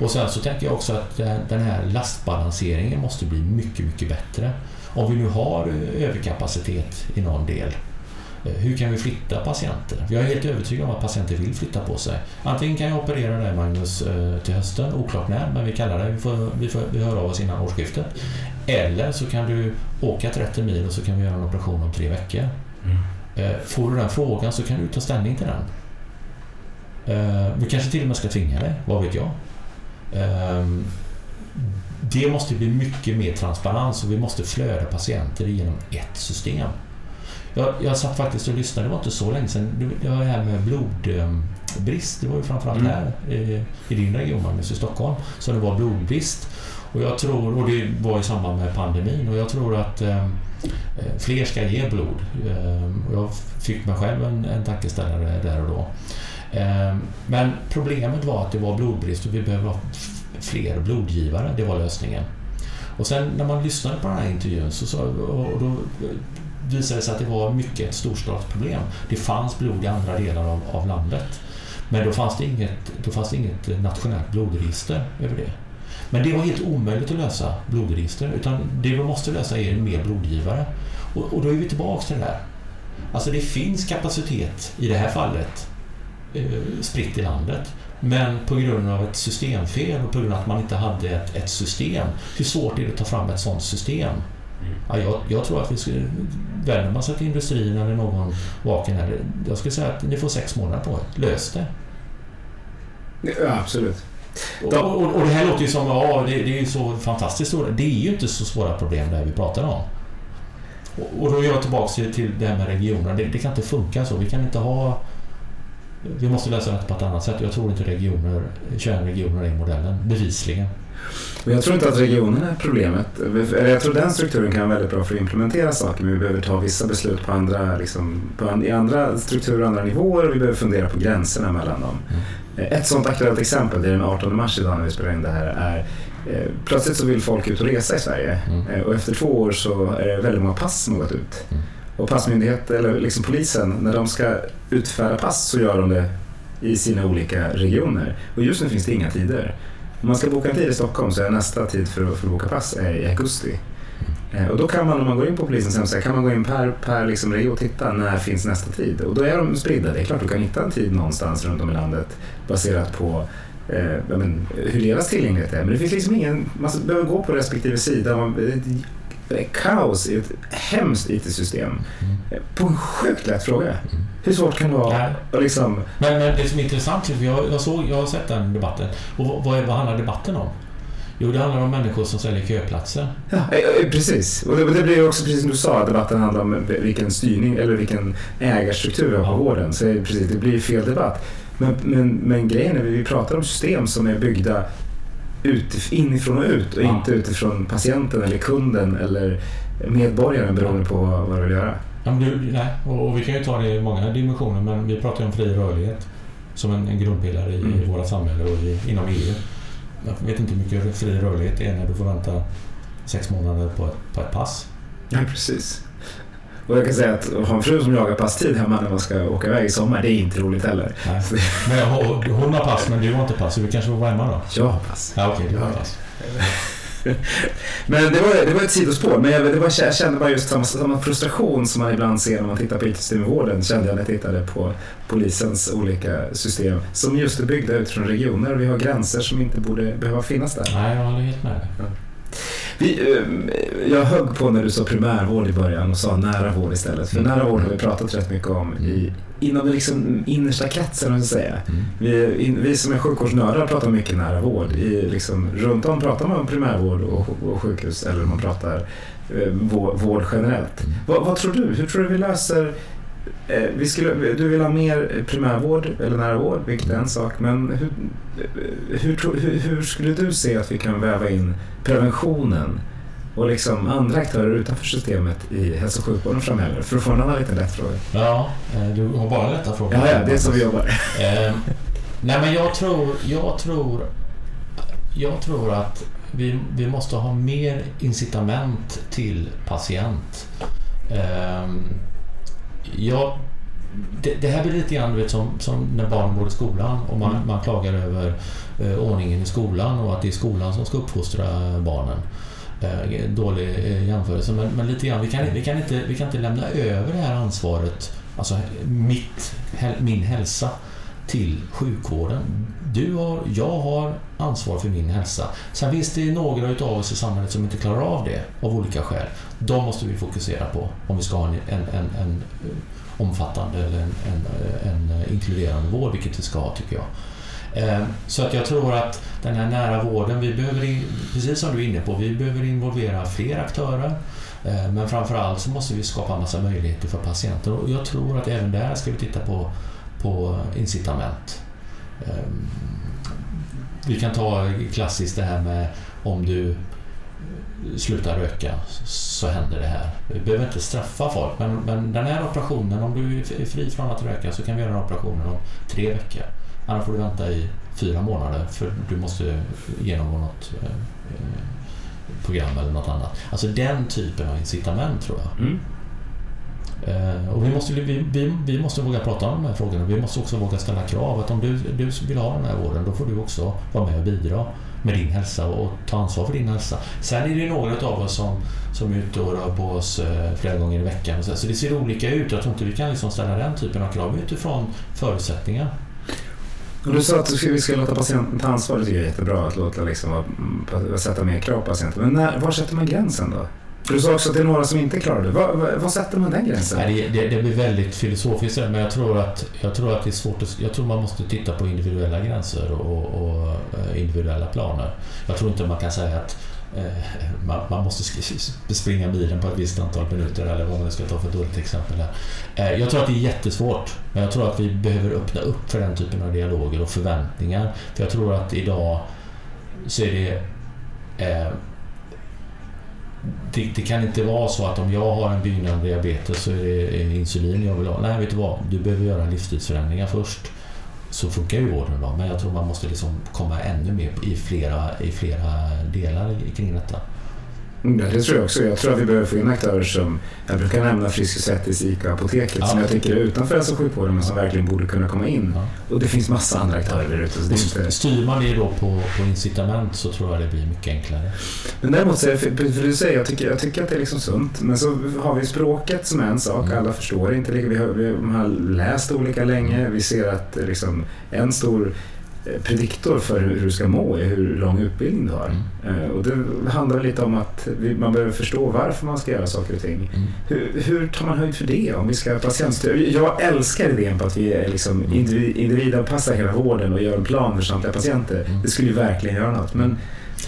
Och sen så tänker jag också att den här lastbalanseringen måste bli mycket, mycket bättre. Om vi nu har överkapacitet i någon del, hur kan vi flytta patienter? Jag är helt övertygad om att patienter vill flytta på sig. Antingen kan jag operera dig Magnus eh, till hösten, oklart när, men vi kallar det, vi, får, vi, får, vi hör av oss innan årsskiftet. Eller så kan du åka 30 mil och så kan vi göra en operation om tre veckor. Eh, Får du den frågan så kan du ta ställning till den. Eh, Vi kanske till och med ska tvinga dig, vad vet jag. Ehm, Det måste bli mycket mer transparens och vi måste flöda patienter genom ett system. Jag, jag satt faktiskt och lyssnade, det var inte så länge sedan, det var det här med blodbrist. Det var ju framförallt Mm. här i, i din region, Magnus, i Stockholm, så det var blodbrist. Och jag tror, och det var i samband med pandemin, och jag tror att eh, eh, fler ska ge blod. Eh, jag fick mig själv en, en tankeställare där och då. Eh, men problemet var att det var blodbrist och vi behöver ha fler blodgivare. Det var lösningen. Och sen när man lyssnade på den här intervjun så, så och då visade det sig att det var mycket ett storstadsproblem. Det fanns blod i andra delar av, av landet. Men då fanns, det inget, då fanns det inget nationellt blodregister över det. Men det var helt omöjligt att lösa blodregister. Utan det vi måste lösa är mer blodgivare. Och, och då är vi tillbaka till det där. Alltså det finns kapacitet i det här fallet eh, spritt i landet. Men på grund av ett systemfel och på grund av att man inte hade ett, ett system. Hur svårt är det att ta fram ett sådant system? Ja, jag, jag tror att vi skulle, vänder man sig till industrin eller någon vaken här, jag skulle säga att ni får sex månader på er. Lös det. Ja, absolut. Och, och, och det här låter ju som, ja, det, det är ju så fantastiskt stora. Det är ju inte så svåra problem där vi pratar om. Och, och då är jag tillbaka till, det här med regionerna. Det, det kan inte funka så. Vi kan inte ha... Vi måste lösa det på ett annat sätt. Jag tror inte regioner, 21 regioner är modellen, bevisligen. Och jag tror inte att regionerna är problemet. Jag tror den strukturen kan vara väldigt bra för att implementera saker men vi behöver ta vissa beslut på andra, liksom, på i andra strukturer och andra nivåer och vi behöver fundera på gränserna mellan dem. Ett sådant aktuellt exempel, det är den 18 mars idag när vi spelar in det här, är eh, plötsligt så vill folk ut och resa i Sverige Mm. Eh, och efter två år så är det väldigt många pass som har gått ut. Mm. Och passmyndighet, eller liksom polisen, när de ska utfärda pass så gör de det i sina olika regioner. Och just nu finns det inga tider. Om man ska boka en tid i Stockholm så är nästa tid för att, för att boka pass är i augusti. Eh, och då kan man, om man går in på polisens hemsida, kan man gå in per, per liksom region och titta när finns nästa tid. Och då är de spridda. Det är klart du kan hitta en tid någonstans runt om i landet baserat på eh, men, hur deras tillgänglighet är. Men det finns liksom ingen, man behöver gå på respektive sida. Man, kaos i ett hemskt IT-system. Eh, På en sjukt lätt fråga. Hur svårt kan det vara? Och liksom, Men, men det som är intressant, för jag, jag, såg, jag har sett den debatten. Och vad, är, vad handlar debatten om? Jo, det handlar om människor som säljer köplatser. Ja, eh, eh, precis. Och det, det blir också precis som du sa, att debatten handlar om vilken styrning eller vilken ägarstruktur vi har på Ja. vården. Så det, precis, det blir fel debatt. Men, men, men grejen är att vi pratar om system som är byggda ut, inifrån och ut och Ja. inte utifrån patienten eller kunden eller medborgaren beroende på vad du vill göra. Ja, du, nej, och, och vi kan ju ta det i många dimensioner, men vi pratar ju om fri rörlighet som en, en grundpelare i Mm. våra samhälle och i, inom EU. Jag vet inte hur mycket fri rörlighet är när du får vänta sex månader på ett, på ett pass. Ja, precis. Och jag kan säga att ha en fru som jagar passtid hemma när man ska åka iväg i sommar, det är inte roligt heller. Nej. Men hon har pass, men du har inte pass, så du kanske får vara hemma då? Jag har pass. Ja, okej, du har Ja. pass. Men det var, det var ett sidospår. Men jag, det var, jag kände bara just samma, samma frustration som man ibland ser när man tittar på IT-system i vården. Kände jag när jag tittade på polisens olika system. Som just är byggda utifrån regioner. Vi har gränser som inte borde behöva finnas där. Nej, jag håller helt med dig. Vi, ehm, jag högg på när du sa primärvård i början och sa nära vård istället. För Mm. nära vård har vi pratat rätt mycket om i, inom den liksom innersta kretsen, jag säga. Mm. Vi, in, vi som är sjukvårdsnördar pratar mycket nära vård. I, liksom, runt om pratar man om primärvård och, och sjukhus eller man pratar eh, vård, vård generellt. Mm. Vad, vad tror du? Hur tror du vi löser eh, vi skulle, du vill ha mer primärvård eller nära vård, vilket är en sak. Men hur, eh, hur, hur, hur skulle du se att vi kan väva in preventionen och liksom andra aktörer utanför systemet i hälso och sjukvården framöver? För att få en annan liten lätt fråga. Ja, eh, du har bara lätta frågor. Ja, ja, det är så vi jobbar. Eh, nej men jag tror, jag tror, jag tror att vi, vi måste ha mer incitament till patient. Eh, jag, det, det här blir lite grann vet, som, som när barn går i skolan och man, Mm. man klagar över eh, ordningen i skolan och att det är skolan som ska uppfostra barnen. Eh, dålig eh, jämförelse, men, men lite grann, vi kan, vi, kan inte, vi kan inte lämna över det här ansvaret, alltså mitt, min hälsa, till sjukvården. Du har, jag har ansvar för min hälsa. Sen finns det några utav oss i samhället som inte klarar av det av olika skäl. De måste vi fokusera på om vi ska ha en, en, en, en eh, omfattande eller en, en, eh, en eh, inkluderande vård, vilket vi ska ha tycker jag. Så att jag tror att den här nära vården, vi behöver, in- precis som du är inne på, vi behöver involvera fler aktörer. Men framförallt så måste vi skapa en massa möjligheter för patienter och jag tror att även där ska vi titta på, på incitament. Ehm, vi kan ta klassiskt det här med om du slutar röka så händer det här. Vi behöver inte straffa folk men, men den här operationen, om du är fri från att röka så kan vi göra den operationen om tre veckor. Annars får du vänta i fyra månader för du måste genomgå något eh, eh, program eller något annat. Alltså den typen av incitament tror jag. Mm. Eh, och vi, måste, vi, vi, vi måste våga prata om de här frågorna. Vi måste också våga ställa krav. Att om du, du vill ha den här vården, då får du också vara med och bidra med din hälsa och ta ansvar för din hälsa. Sen är det ju några av oss som, som är ute och rör på oss eh, flera gånger i veckan. Så, så det ser olika ut. Jag tror inte vi kan liksom ställa den typen av krav utifrån förutsättningar. Och du sa att vi ska låta patienten ta ansvar. Det tycker jag är jättebra. Att låta liksom, sätta mer krav på patienten. Men när, var sätter man gränsen då? För du sa också att det är några som inte klarar det. Var, var, var sätter man den gränsen? Nej, det, det, det blir väldigt filosofiskt men jag tror, att, jag tror att det är svårt att, Jag tror man måste titta på individuella gränser och, och eh, individuella planer. Jag tror inte man kan säga att eh, man, man måste springa bilen på ett visst antal minuter eller vad man nu ska ta för dåligt exempel här. Eh, jag tror att det är jättesvårt, men jag tror att vi behöver öppna upp för den typen av dialoger och förväntningar. För jag tror att idag så är det eh, det, det kan inte vara så att om jag har en begynnande diabetes så är det eh, insulin jag vill ha. Nej, vet du vad? Du behöver göra livsstilsförändringar först. Så funkar ju vården då. Men jag tror man måste liksom komma ännu mer i flera, i flera delar kring detta. Mm, det tror jag också. Jag tror att vi behöver få in aktörer som, jag brukar nämna Frisk och Svettis, ICA Apoteket, ja. som jag tycker är utanför hälso och sjukvården men som verkligen borde kunna komma in. Ja. Och det finns massa andra aktörer där ute. Inte... Styr man det då på, på incitament så tror jag det blir mycket enklare. Men däremot, för, för du säger, jag tycker, jag tycker att det är liksom sunt. Men så har vi språket som är en sak, mm. alla förstår inte. Vi har, vi har läst olika länge, vi ser att liksom, en stor prediktor för hur du ska må är hur lång utbildning du har. Mm. Eh, och det handlar lite om att man behöver förstå varför man ska göra saker och ting. Mm. Hur, hur, tar man höjd för det? Om vi ska patientstöd? Jag älskar idén på att vi är liksom individ, individanpassar hela vården och gör en plan för samtliga patienter. Mm. Det skulle ju verkligen göra något. Men,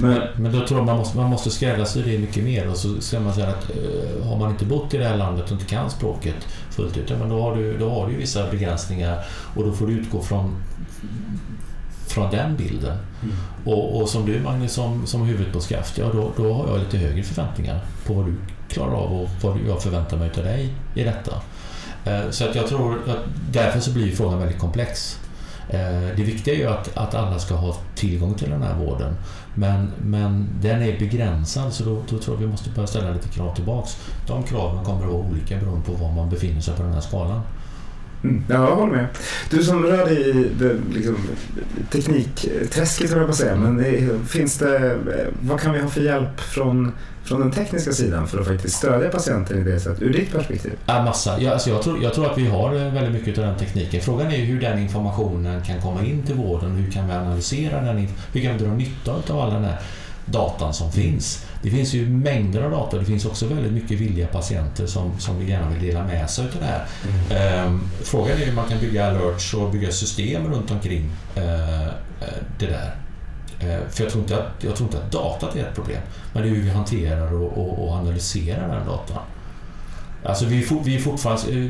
men, men då tror jag man måste, man måste skräddarsy det mycket mer och så ska man säga att uh, har man inte bott i det här landet och inte kan språket fullt ut, men då har du, då har du vissa begränsningar och då får du utgå från från den bilden. Mm. Och, och, som du Magnus, som, som huvudet på skaft, ja då, då har jag lite högre förväntningar på vad du klarar av och vad jag förväntar mig av dig i detta. Eh, så att jag tror att därför så blir frågan väldigt komplex. Eh, det viktiga är ju att, att alla ska ha tillgång till den här vården. Men, men den är begränsad så då, då tror jag vi måste börja ställa lite krav tillbaks. De kraven kommer att vara olika beroende på var man befinner sig på den här skalan. Mm, ja, jag håller med. Du som rör dig i liksom, teknikträsket, jag på att säga. Men finns det, vad kan vi ha för hjälp från, från den tekniska sidan för att faktiskt stödja patienten i det sättet, ur ditt perspektiv? Ja, massa. Ja, alltså jag, tror, jag tror att vi har väldigt mycket av den tekniken. Frågan är hur den informationen kan komma in till vården. Hur kan vi analysera den? Hur kan vi dra nytta av all den här datan som finns? Det finns ju mängder av data. Det finns också väldigt mycket villiga patienter som, som gärna vill dela med sig av det här. Mm. Um, frågan är hur man kan bygga alerts och bygga system runt omkring uh, det där. Uh, för jag tror, inte att, jag tror inte att datat är ett problem, men det är hur vi hanterar och, och, och analyserar den datan. Alltså vi, vi är fortfarande...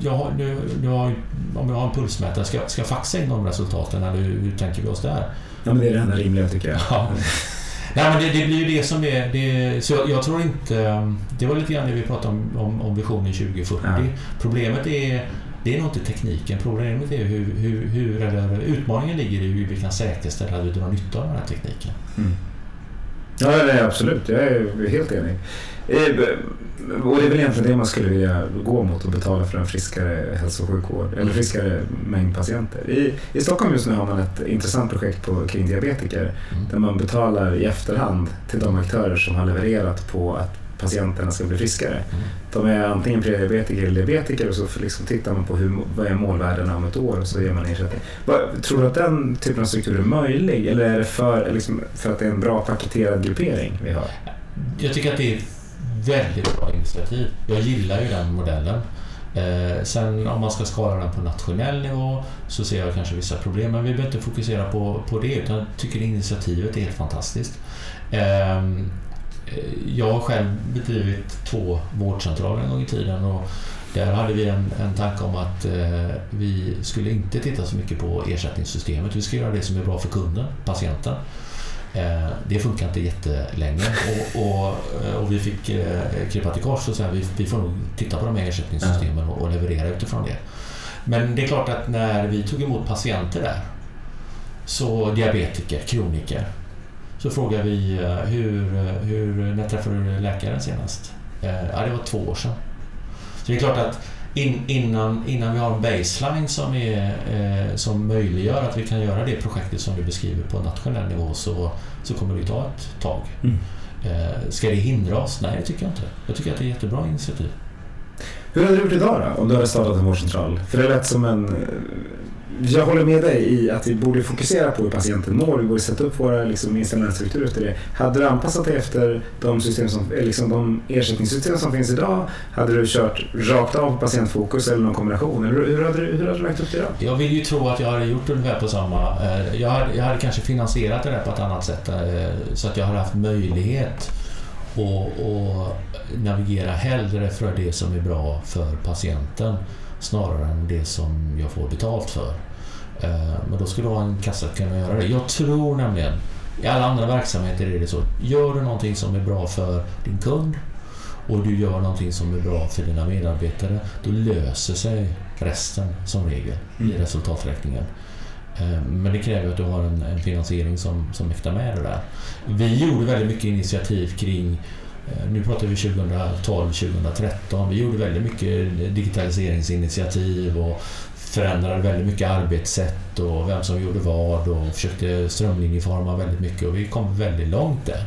Jag har, nu, nu har, om jag har en pulsmätare, ska, ska jag faxa in de resultaten eller hur, hur tänker vi oss där? Ja, men det är det enda rimliga tycker jag. Ja. Nej, men det, det, blir ju det som är... Det, så jag, jag, tror inte... Det var lite grann det vi pratade om, om, om visionen 2040. Ja. Problemet är det är nog inte tekniken. Problemet är hur, hur, hur eller utmaningen ligger i hur vi kan säkerställa att vi drar nytta av den här tekniken. Mm. Ja, nej, absolut. Jag är helt enig. Eh, och det är väl egentligen det man skulle vilja gå mot och betala för en friskare hälso och sjukvård, eller friskare mängd patienter. I, I Stockholm just nu har man ett intressant projekt på, kring diabetiker mm. där man betalar i efterhand till de aktörer som har levererat på att patienterna ska bli friskare. Mm. De är antingen prediabetiker eller diabetiker och så liksom tittar man på hur, vad är målvärdena om ett år och så ger man ersättning. Tror du att den typen av struktur är möjlig eller är det för, liksom, för att det är en bra paketerad gruppering vi har? Jag tycker att det är väldigt bra initiativ. Jag gillar ju den modellen. Eh, sen om man ska skala den på nationell nivå så ser jag kanske vissa problem, men vi behöver inte fokusera på, på det utan jag tycker initiativet är helt fantastiskt. Ehm, eh, jag har själv bedrivit två vårdcentraler en gång i tiden och där hade vi en, en tanke om att eh, vi skulle inte titta så mycket på ersättningssystemet. Vi ska göra det som är bra för kunden, patienten. Eh, det funkar inte jättelänge och, och, eh, och vi fick eh, krypa till kors och säga vi, vi får nog titta på de här ersättningssystemen och, och leverera utifrån det. Men det är klart att när vi tog emot patienter där, så diabetiker, kroniker, så frågade vi hur, hur, när träffade du läkaren senast? Ja, det var två år sedan. Så det är klart att in, innan, innan vi har en baseline som, är, eh, som möjliggör att vi kan göra det projektet som du beskriver på nationell nivå så, så kommer det ta ett tag. Mm. Eh, ska det hindra oss? Nej, det tycker jag inte. Jag tycker att det är ett jättebra initiativ. Hur hade du gjort idag då, om du hade startat en vårdcentral? För det lät som en jag håller med dig i att vi borde fokusera på hur patienten mår. Vi borde sätta upp våra liksom, incitamentstrukturer efter det. Hade du anpassat dig efter de, system som, eh, liksom, de ersättningssystem som finns idag? Hade du kört rakt av på patientfokus eller någon kombination? Hur, hur, hade du, hur hade du lagt upp det då? Jag vill ju tro att jag hade gjort ungefär på samma... Eh, jag hade, jag hade kanske finansierat det där på ett annat sätt eh, så att jag hade haft möjlighet att navigera hellre för det som är bra för patienten snarare än det som jag får betalt för. Eh, men då skulle du ha en kassa att kunna göra det. Jag tror nämligen, i alla andra verksamheter är det så. Gör du någonting som är bra för din kund och du gör någonting som är bra för dina medarbetare, då löser sig resten som regel mm. i resultaträkningen. Eh, men det kräver att du har en, en finansiering som, som mäktar med det där. Vi gjorde väldigt mycket initiativ kring Eh, nu pratar vi 2012, 2013. Vi gjorde väldigt mycket digitaliseringsinitiativ och förändrade väldigt mycket arbetssätt och vem som gjorde vad och försökte strömlinjeforma väldigt mycket och vi kom väldigt långt där.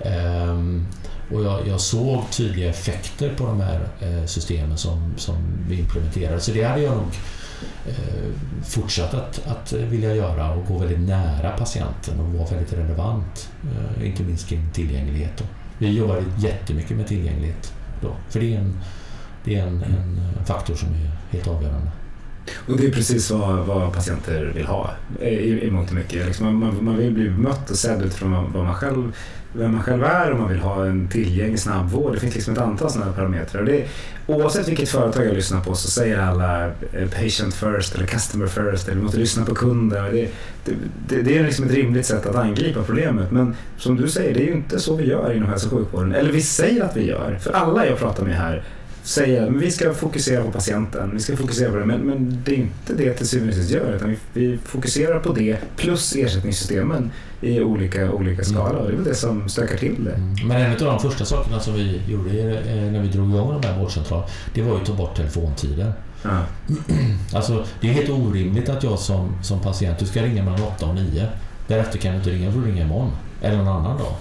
Ehm, och jag, jag, såg tydliga effekter på de här eh, systemen som, som vi implementerade. Så det hade jag nog eh, fortsatt att, att vilja göra och gå väldigt nära patienten och vara väldigt relevant. Eh, inte minst kring tillgänglighet. Då. Vi jobbar jättemycket med tillgänglighet då, för det är en, det är en, en faktor som är helt avgörande. Och det är precis vad, vad patienter vill ha eh, i, i mångt och mycket. Liksom man, man vill bli mött och sedd utifrån vad man själv vem man själv är och man vill ha en tillgänglig snabbvård. Det finns liksom ett antal sådana parametrar. Och det, oavsett vilket företag jag lyssnar på så säger alla eh, patient first eller customer first eller vi måste lyssna på kunden. Det, det, det, är liksom ett rimligt sätt att angripa problemet. Men som du säger, det är ju inte så vi gör inom hälso och sjukvården. Eller vi säger att vi gör. För alla jag pratar med här säger att vi ska fokusera på patienten, vi ska fokusera på det, men, men det är inte det till syvende och sist gör, utan vi, vi, fokuserar på det plus ersättningssystemen i olika, olika skala och det är väl det som stökar till det. Mm. Men en av de första sakerna som vi gjorde eh, när vi drog igång de här vårdcentralerna, det var ju att ta bort telefontider. Ja. Alltså, det är helt orimligt att jag som, som patient, du ska ringa mellan 8 och 9. Därefter kan du inte ringa, du får ringa imorgon. Eller någon annan dag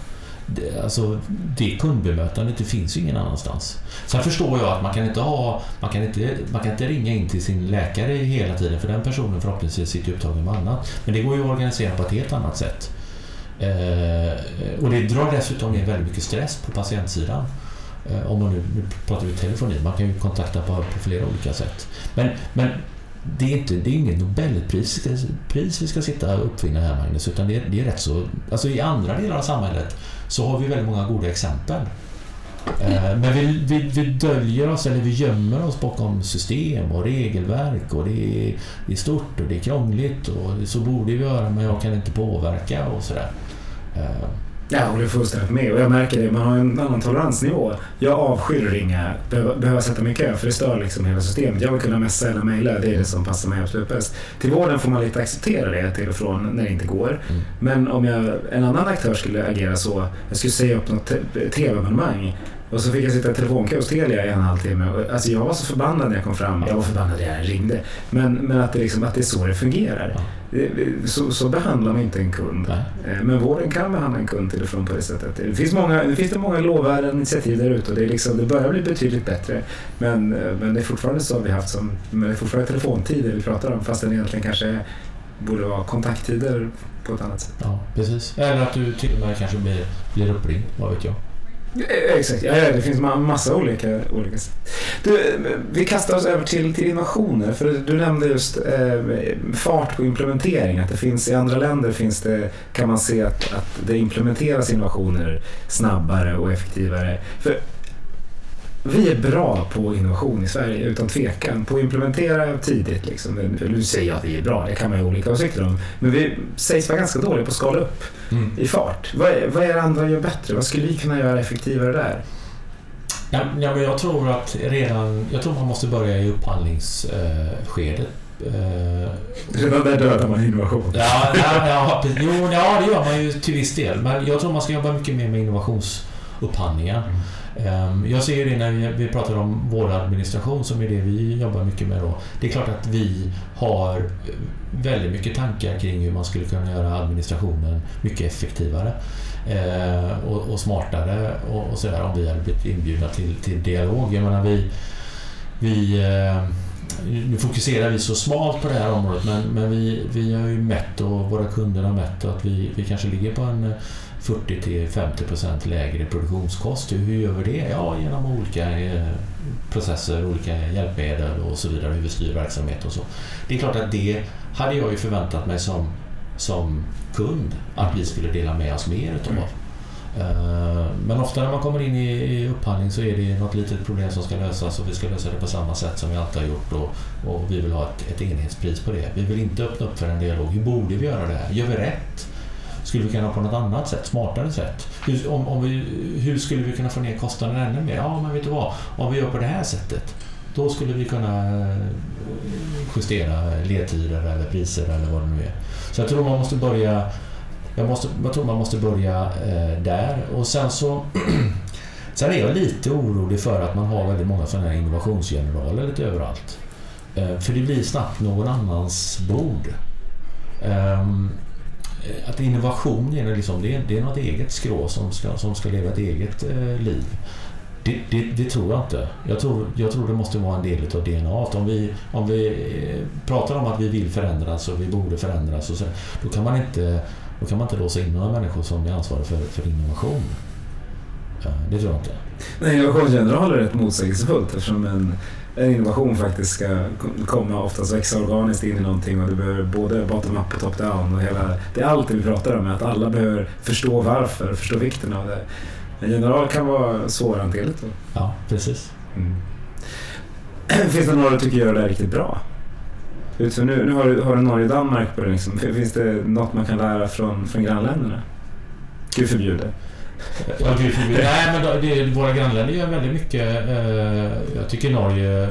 det, alltså, det kundbemötandet det finns ju ingen annanstans. Sen förstår jag att man kan inte ha, man kan inte, man kan inte ringa in till sin läkare hela tiden för den personen förhoppningsvis sitter upptagen med annat. Men det går ju att organisera på ett helt annat sätt. Eh, och det drar dessutom ner väldigt mycket stress på patientsidan. Eh, om man nu, nu pratar vi telefoni, man kan ju kontakta på, på flera olika sätt. Men, men det är, inte, det är inget Nobelpris pris vi ska sitta och uppfinna här Magnus, utan det är, det är rätt så... Alltså i andra delar av samhället så har vi väldigt många goda exempel. Eh, men vi, vi, vi döljer oss eller vi gömmer oss bakom system och regelverk och det är, det är stort och det är krångligt och så borde vi göra men jag kan inte påverka och sådär. Eh, jag håller fullständigt med och jag märker det. Man har en annan toleransnivå. Jag avskyr att ringa, behöva, behöva sätta mig i kö för det stör liksom hela systemet. Jag vill kunna messa eller mejla, det är det som passar mig absolut bäst. Till vården får man lite acceptera det till och från när det inte går. Mm. Men om jag, en annan aktör skulle agera så, jag skulle säga upp något tv-abonnemang och så fick jag sitta i telefonkö hos Telia i en halvtimme. Alltså jag var så förbannad när jag kom fram. Jag var förbannad när jag ringde. Men, men att, det liksom, att det är så det fungerar. Ja. Så, så, behandlar man inte en kund. Nej. Eh, men vården kan behandla en kund till och från på det sättet. Det finns, många, det finns det många lovvärda initiativ där ute och det, är liksom, det börjar bli betydligt bättre. Men, eh, men det är fortfarande så vi haft som, men det är fortfarande telefontider vi pratar om fast det egentligen kanske borde vara kontakttider på ett annat sätt. Ja, precis. Eller att du till och med kanske blir, blir uppringd, vad vet jag. Eh, exakt, ja, det finns massa olika, olika sätt. Du, vi kastar oss över till, till innovationer. För du nämnde just eh, fart på implementering. Att det finns, I andra länder finns det, kan man se att, att det implementeras innovationer snabbare och effektivare. För vi är bra på innovation i Sverige utan tvekan. På att implementera tidigt. Liksom. Nu säger jag att vi är bra, det kan man ju ha olika åsikter om. Men vi sägs vara ganska dåliga på att skala upp mm. i fart. Vad är, vad är det andra gör bättre? Vad skulle vi kunna göra effektivare där? Ja, ja, men jag tror att redan, jag tror man måste börja i upphandlingsskedet. Eh, redan där dödar man innovation. Ja, ja, ja, jo, ja, det gör man ju till viss del. Men jag tror man ska jobba mycket mer med upphandlingar. Mm. Jag ser det när vi pratar om vårdadministration som är det vi jobbar mycket med då. Det är klart att vi har eh, väldigt mycket tankar kring hur man skulle kunna göra administrationen mycket effektivare eh, och, smartare och, sådär om vi hade blivit inbjudna till, till dialog. Jag menar, vi, vi eh, nu fokuserar vi så smalt på det här området men, men vi, vi har ju mätt och våra kunder har mätt att vi, vi kanske ligger på en 40 till 50 procent lägre produktionskost. Hur gör vi det? Ja, genom olika eh, processer, olika hjälpmedel och så vidare, hur vi styr verksamhet och så. Det är klart att det hade jag ju förväntat mig som, som kund, att vi skulle dela med oss mer utav. Mm. Eh, men ofta när man kommer in i upphandling så är det något litet problem som ska lösas och vi ska lösa det på samma sätt som vi alltid har gjort och, och vi vill ha ett, ett enhetspris på det. Vi vill inte öppna upp för en dialog. Hur borde vi göra det här? Gör vi rätt? Skulle vi kunna göra på något annat sätt, smartare sätt? Hur, om, om vi, hur skulle vi kunna få ner kostnaden ännu mer? Ja, men vet du vad? Om vi gör på det här sättet, då skulle vi kunna eh, justera ledtider eller priser eller vad det nu är. Så jag tror man måste börja jag, måste, jag tror man måste börja eh, där och sen så Sen är jag lite orolig för att man har väldigt många sådana här innovationsgeneraler lite överallt. Eh, för det blir snabbt någon annans bord. Ehm, Eh, att innovation är, liksom, det är, det är något eget skrå som ska, som ska leva ett eget eh, liv. Det, det, det, tror jag inte. Jag tror, jag tror det måste vara en del av DNA. Om vi, om vi eh, pratar om att vi vill förändras och vi borde förändras, och så, då, kan man inte, då kan man inte låsa in några människor som är ansvariga för, för innovation. Eh, det tror jag inte. Nej, innovationsgeneraler är rätt motsägelsefullt eftersom en, en innovation faktiskt ska komma oftast växa organiskt in i någonting och du behöver både bottom-up och top-down och hela, det är allt vi pratar om, att alla behöver förstå varför, förstå vikten av det. En general kan vara svårhanterligt. Ja, precis. Mm. Finns det några du tycker gör det riktigt bra? Utifrån nu, nu har, du, har du Norge och Danmark på det. Liksom. Finns det något man kan lära från, från grannländerna? Gud förbjude. Ja. Nej, men det, våra grannländer gör väldigt mycket. Eh, jag tycker Norge... Eh,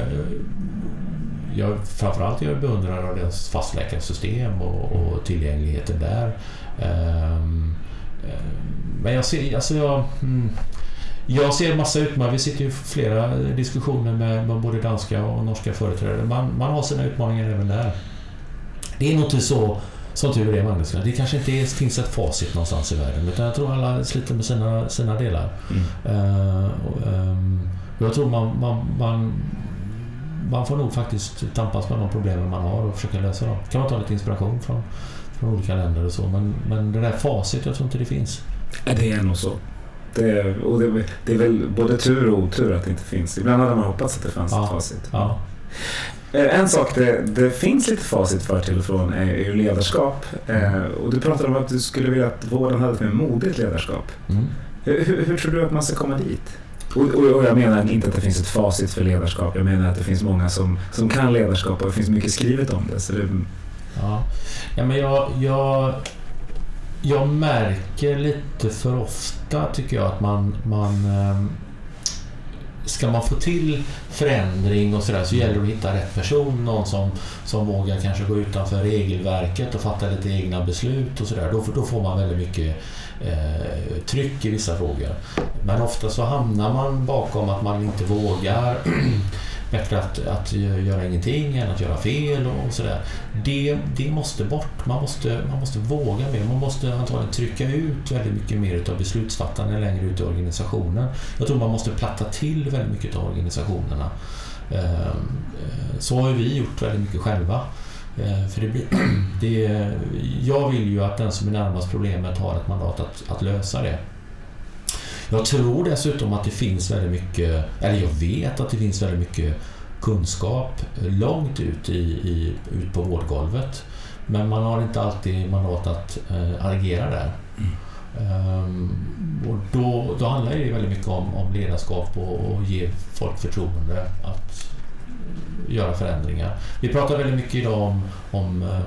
jag, framförallt jag beundrar av deras fastläkarsystem och, och tillgängligheten där. Um, men jag ser, alltså jag, mm, jag ser massa utmaningar. Vi sitter ju i flera diskussioner med, med både danska och norska företrädare. Man, man har sina utmaningar även där. Det är nog inte så som tur är Magnus, det kanske inte är, finns ett facit någonstans i världen utan jag tror alla sliter med sina, sina delar. Mm. Uh, um, jag tror man, man, man, man får nog faktiskt tampas med de problemen man har och försöka lösa dem. kan man ta lite inspiration från, från olika länder och så men, men det där facit, jag tror inte det finns. Det är nog så. Det är, och det, det, är väl både tur och otur att det inte finns. Ibland hade man hoppats att det fanns ja, ett facit. Ja. Eh, en sak det, det, finns lite facit för till och från är ju ledarskap. Eh, och du pratade om att du skulle vilja att vården hade ett mer modigt ledarskap. Mm. Hur, hur, tror du att man ska komma dit? Och, och, jag menar inte att det finns ett facit för ledarskap. Jag menar att det finns många som, som kan ledarskap och det finns mycket skrivet om det. Så det... Ja. ja, men jag, jag jag märker lite för ofta tycker jag att man, man ehm, Ska man få till förändring och sådär så gäller det att hitta rätt person. Någon som, som vågar kanske gå utanför regelverket och fatta lite egna beslut och sådär. Då, då får man väldigt mycket eh, tryck i vissa frågor. Men ofta så hamnar man bakom att man inte vågar bättre att, att göra ingenting än att göra fel och sådär. Det, det måste bort. Man måste, man måste våga mer. Man måste antagligen trycka ut väldigt mycket mer av beslutsfattande längre ut i organisationen. Jag tror man måste platta till väldigt mycket av organisationerna. Ehm, eh, så har vi gjort väldigt mycket själva. Ehm, för det blir, det, jag vill ju att den som är närmast problemet har ett mandat att, att lösa det. Jag tror dessutom att det finns väldigt mycket, eller jag vet att det finns väldigt mycket kunskap långt ut, i, i, ut på vårdgolvet. Men man har inte alltid mandat att äh, agera där. Mm. Um, och då, då handlar det väldigt mycket om, om ledarskap och, och ge folk förtroende att göra förändringar. Vi pratar väldigt mycket idag om, om eh,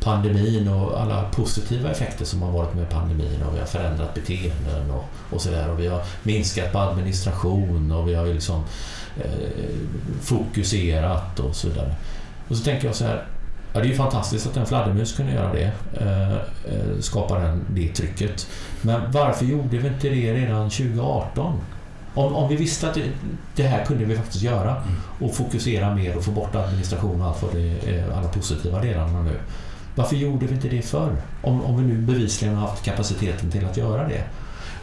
pandemin och alla positiva effekter som har varit med pandemin och vi har förändrat beteenden och, och sådär och vi har minskat på administration och vi har liksom eh, fokuserat och så vidare. Och så tänker jag så här, ja, det är ju fantastiskt att en fladdermus kunde göra det, eh, eh skapa den, det trycket. Men varför gjorde vi inte det redan 2018? Om, om vi visste att det, här kunde vi faktiskt göra mm. och fokusera mer och få bort administration och allt vad det är, alla positiva delarna nu. Varför gjorde vi inte det förr? Om, om vi nu bevisligen har haft kapaciteten till att göra det.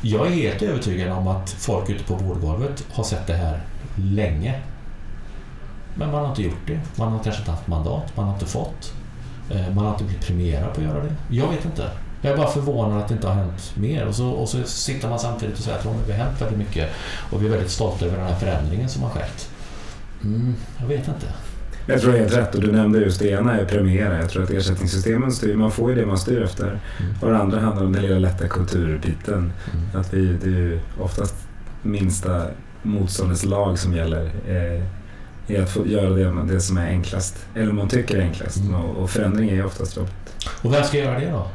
Jag är helt övertygad om att folk ute på vårdgolvet har sett det här länge. Men man har inte gjort det. Man har kanske inte haft mandat, man har inte fått. Eh, man har inte blivit premierad på att göra det. Jag vet inte. Jag är bara förvånad att det inte har hänt mer. Och så, och så sitter man samtidigt och säger att det har hänt väldigt mycket. Och vi är väldigt stolta över den här förändringen som har skett. Mm, jag vet inte. Jag tror det är helt rätt och du nämnde just det ena är premiera. Jag tror att ersättningssystemen styr, man får ju det man styr efter. Mm. Och det andra handlar om den lilla lätta kulturbiten. Mm. Att vi, det är ju oftast minsta motståndets lag som gäller. Eh, i att få göra det, det som är enklast. Eller man tycker är enklast. Mm. Och, och förändring är oftast jobbigt. Och vem ska göra det då?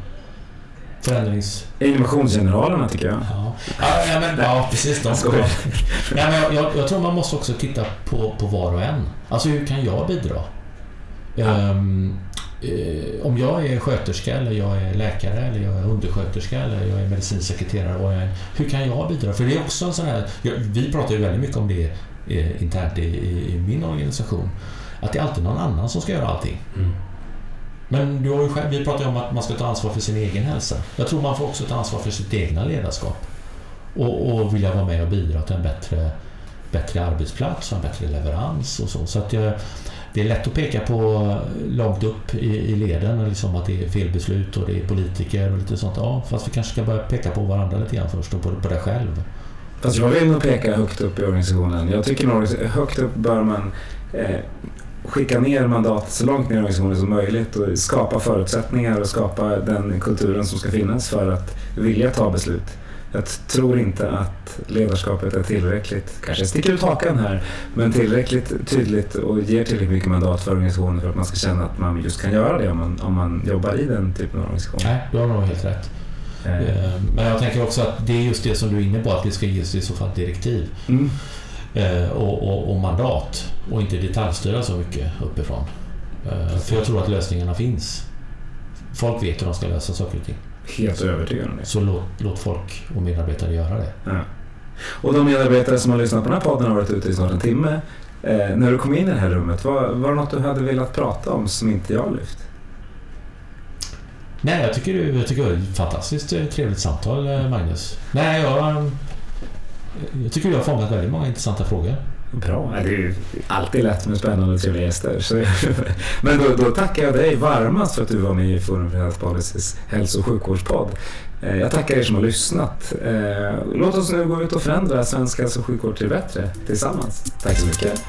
Förändrings... Innovationsgeneralerna tycker jag. Ja, ja, men, ja precis. De ska... ja, men jag, jag, jag, tror man måste också titta på, på var och en. Alltså hur kan jag bidra? Um, om jag är sköterska eller jag är läkare eller jag är undersköterska eller jag är medicinsekreterare, vad jag är, hur kan jag bidra? För det är också en sån här, vi pratar ju väldigt mycket om det eh, internt i, i, i min organisation, att det är alltid någon annan som ska göra allting. Mm. Men du har ju själv, vi pratar ju om att man ska ta ansvar för sin egen hälsa. Jag tror man får också ta ansvar för sitt egna ledarskap. Och, och vilja vara med och bidra till en bättre, bättre arbetsplats och en bättre leverans och så. Så att jag, det är lätt att peka på långt upp i, i leden liksom att det är fel beslut och det är politiker och lite sånt. Ja, fast vi kanske ska börja peka på varandra lite grann först och på, på det själv. Fast jag vill nog peka högt upp i organisationen. Jag tycker nog högt upp bör man eh, skicka ner mandatet så långt ner i organisationen som möjligt och skapa förutsättningar och skapa den kulturen som ska finnas för att vilja ta beslut. Jag tror inte att ledarskapet är tillräckligt, kanske sticker ut hakan här, men tillräckligt tydligt och ger tillräckligt mycket mandat för organisationen för att man ska känna att man just kan göra det om man, om man jobbar i den typen av organisation. Nej, du har nog helt rätt. Eh. Men jag tänker också att det är just det som du är inne på, att det ska ges i så fall direktiv. Mm. Eh, och, och, och, mandat och inte detaljstyra så mycket uppifrån. Eh, för jag tror att lösningarna finns. Folk vet hur de ska lösa saker och ting. Helt övertygad om det. Så låt, låt folk och medarbetare göra det. Ja. Och de medarbetare som har lyssnat på den här podden har varit ute i snart en timme. Eh, när du kom in i det här rummet, var, var det något du hade velat prata om som inte jag lyft? Nej, jag tycker, jag tycker det var ett fantastiskt trevligt samtal, Magnus. Nej, jag, jag tycker du har fångat väldigt många intressanta frågor. Bra. Det är ju alltid lätt med spännande och trevliga gäster. Så, men då, då, tackar jag dig varmast för att du var med i Forum för Health Policies hälso och sjukvårdspodd. Eh, jag tackar er som har lyssnat. Eh, låt oss nu gå ut och förändra svensk hälso och sjukvård till bättre tillsammans. Tack så mycket.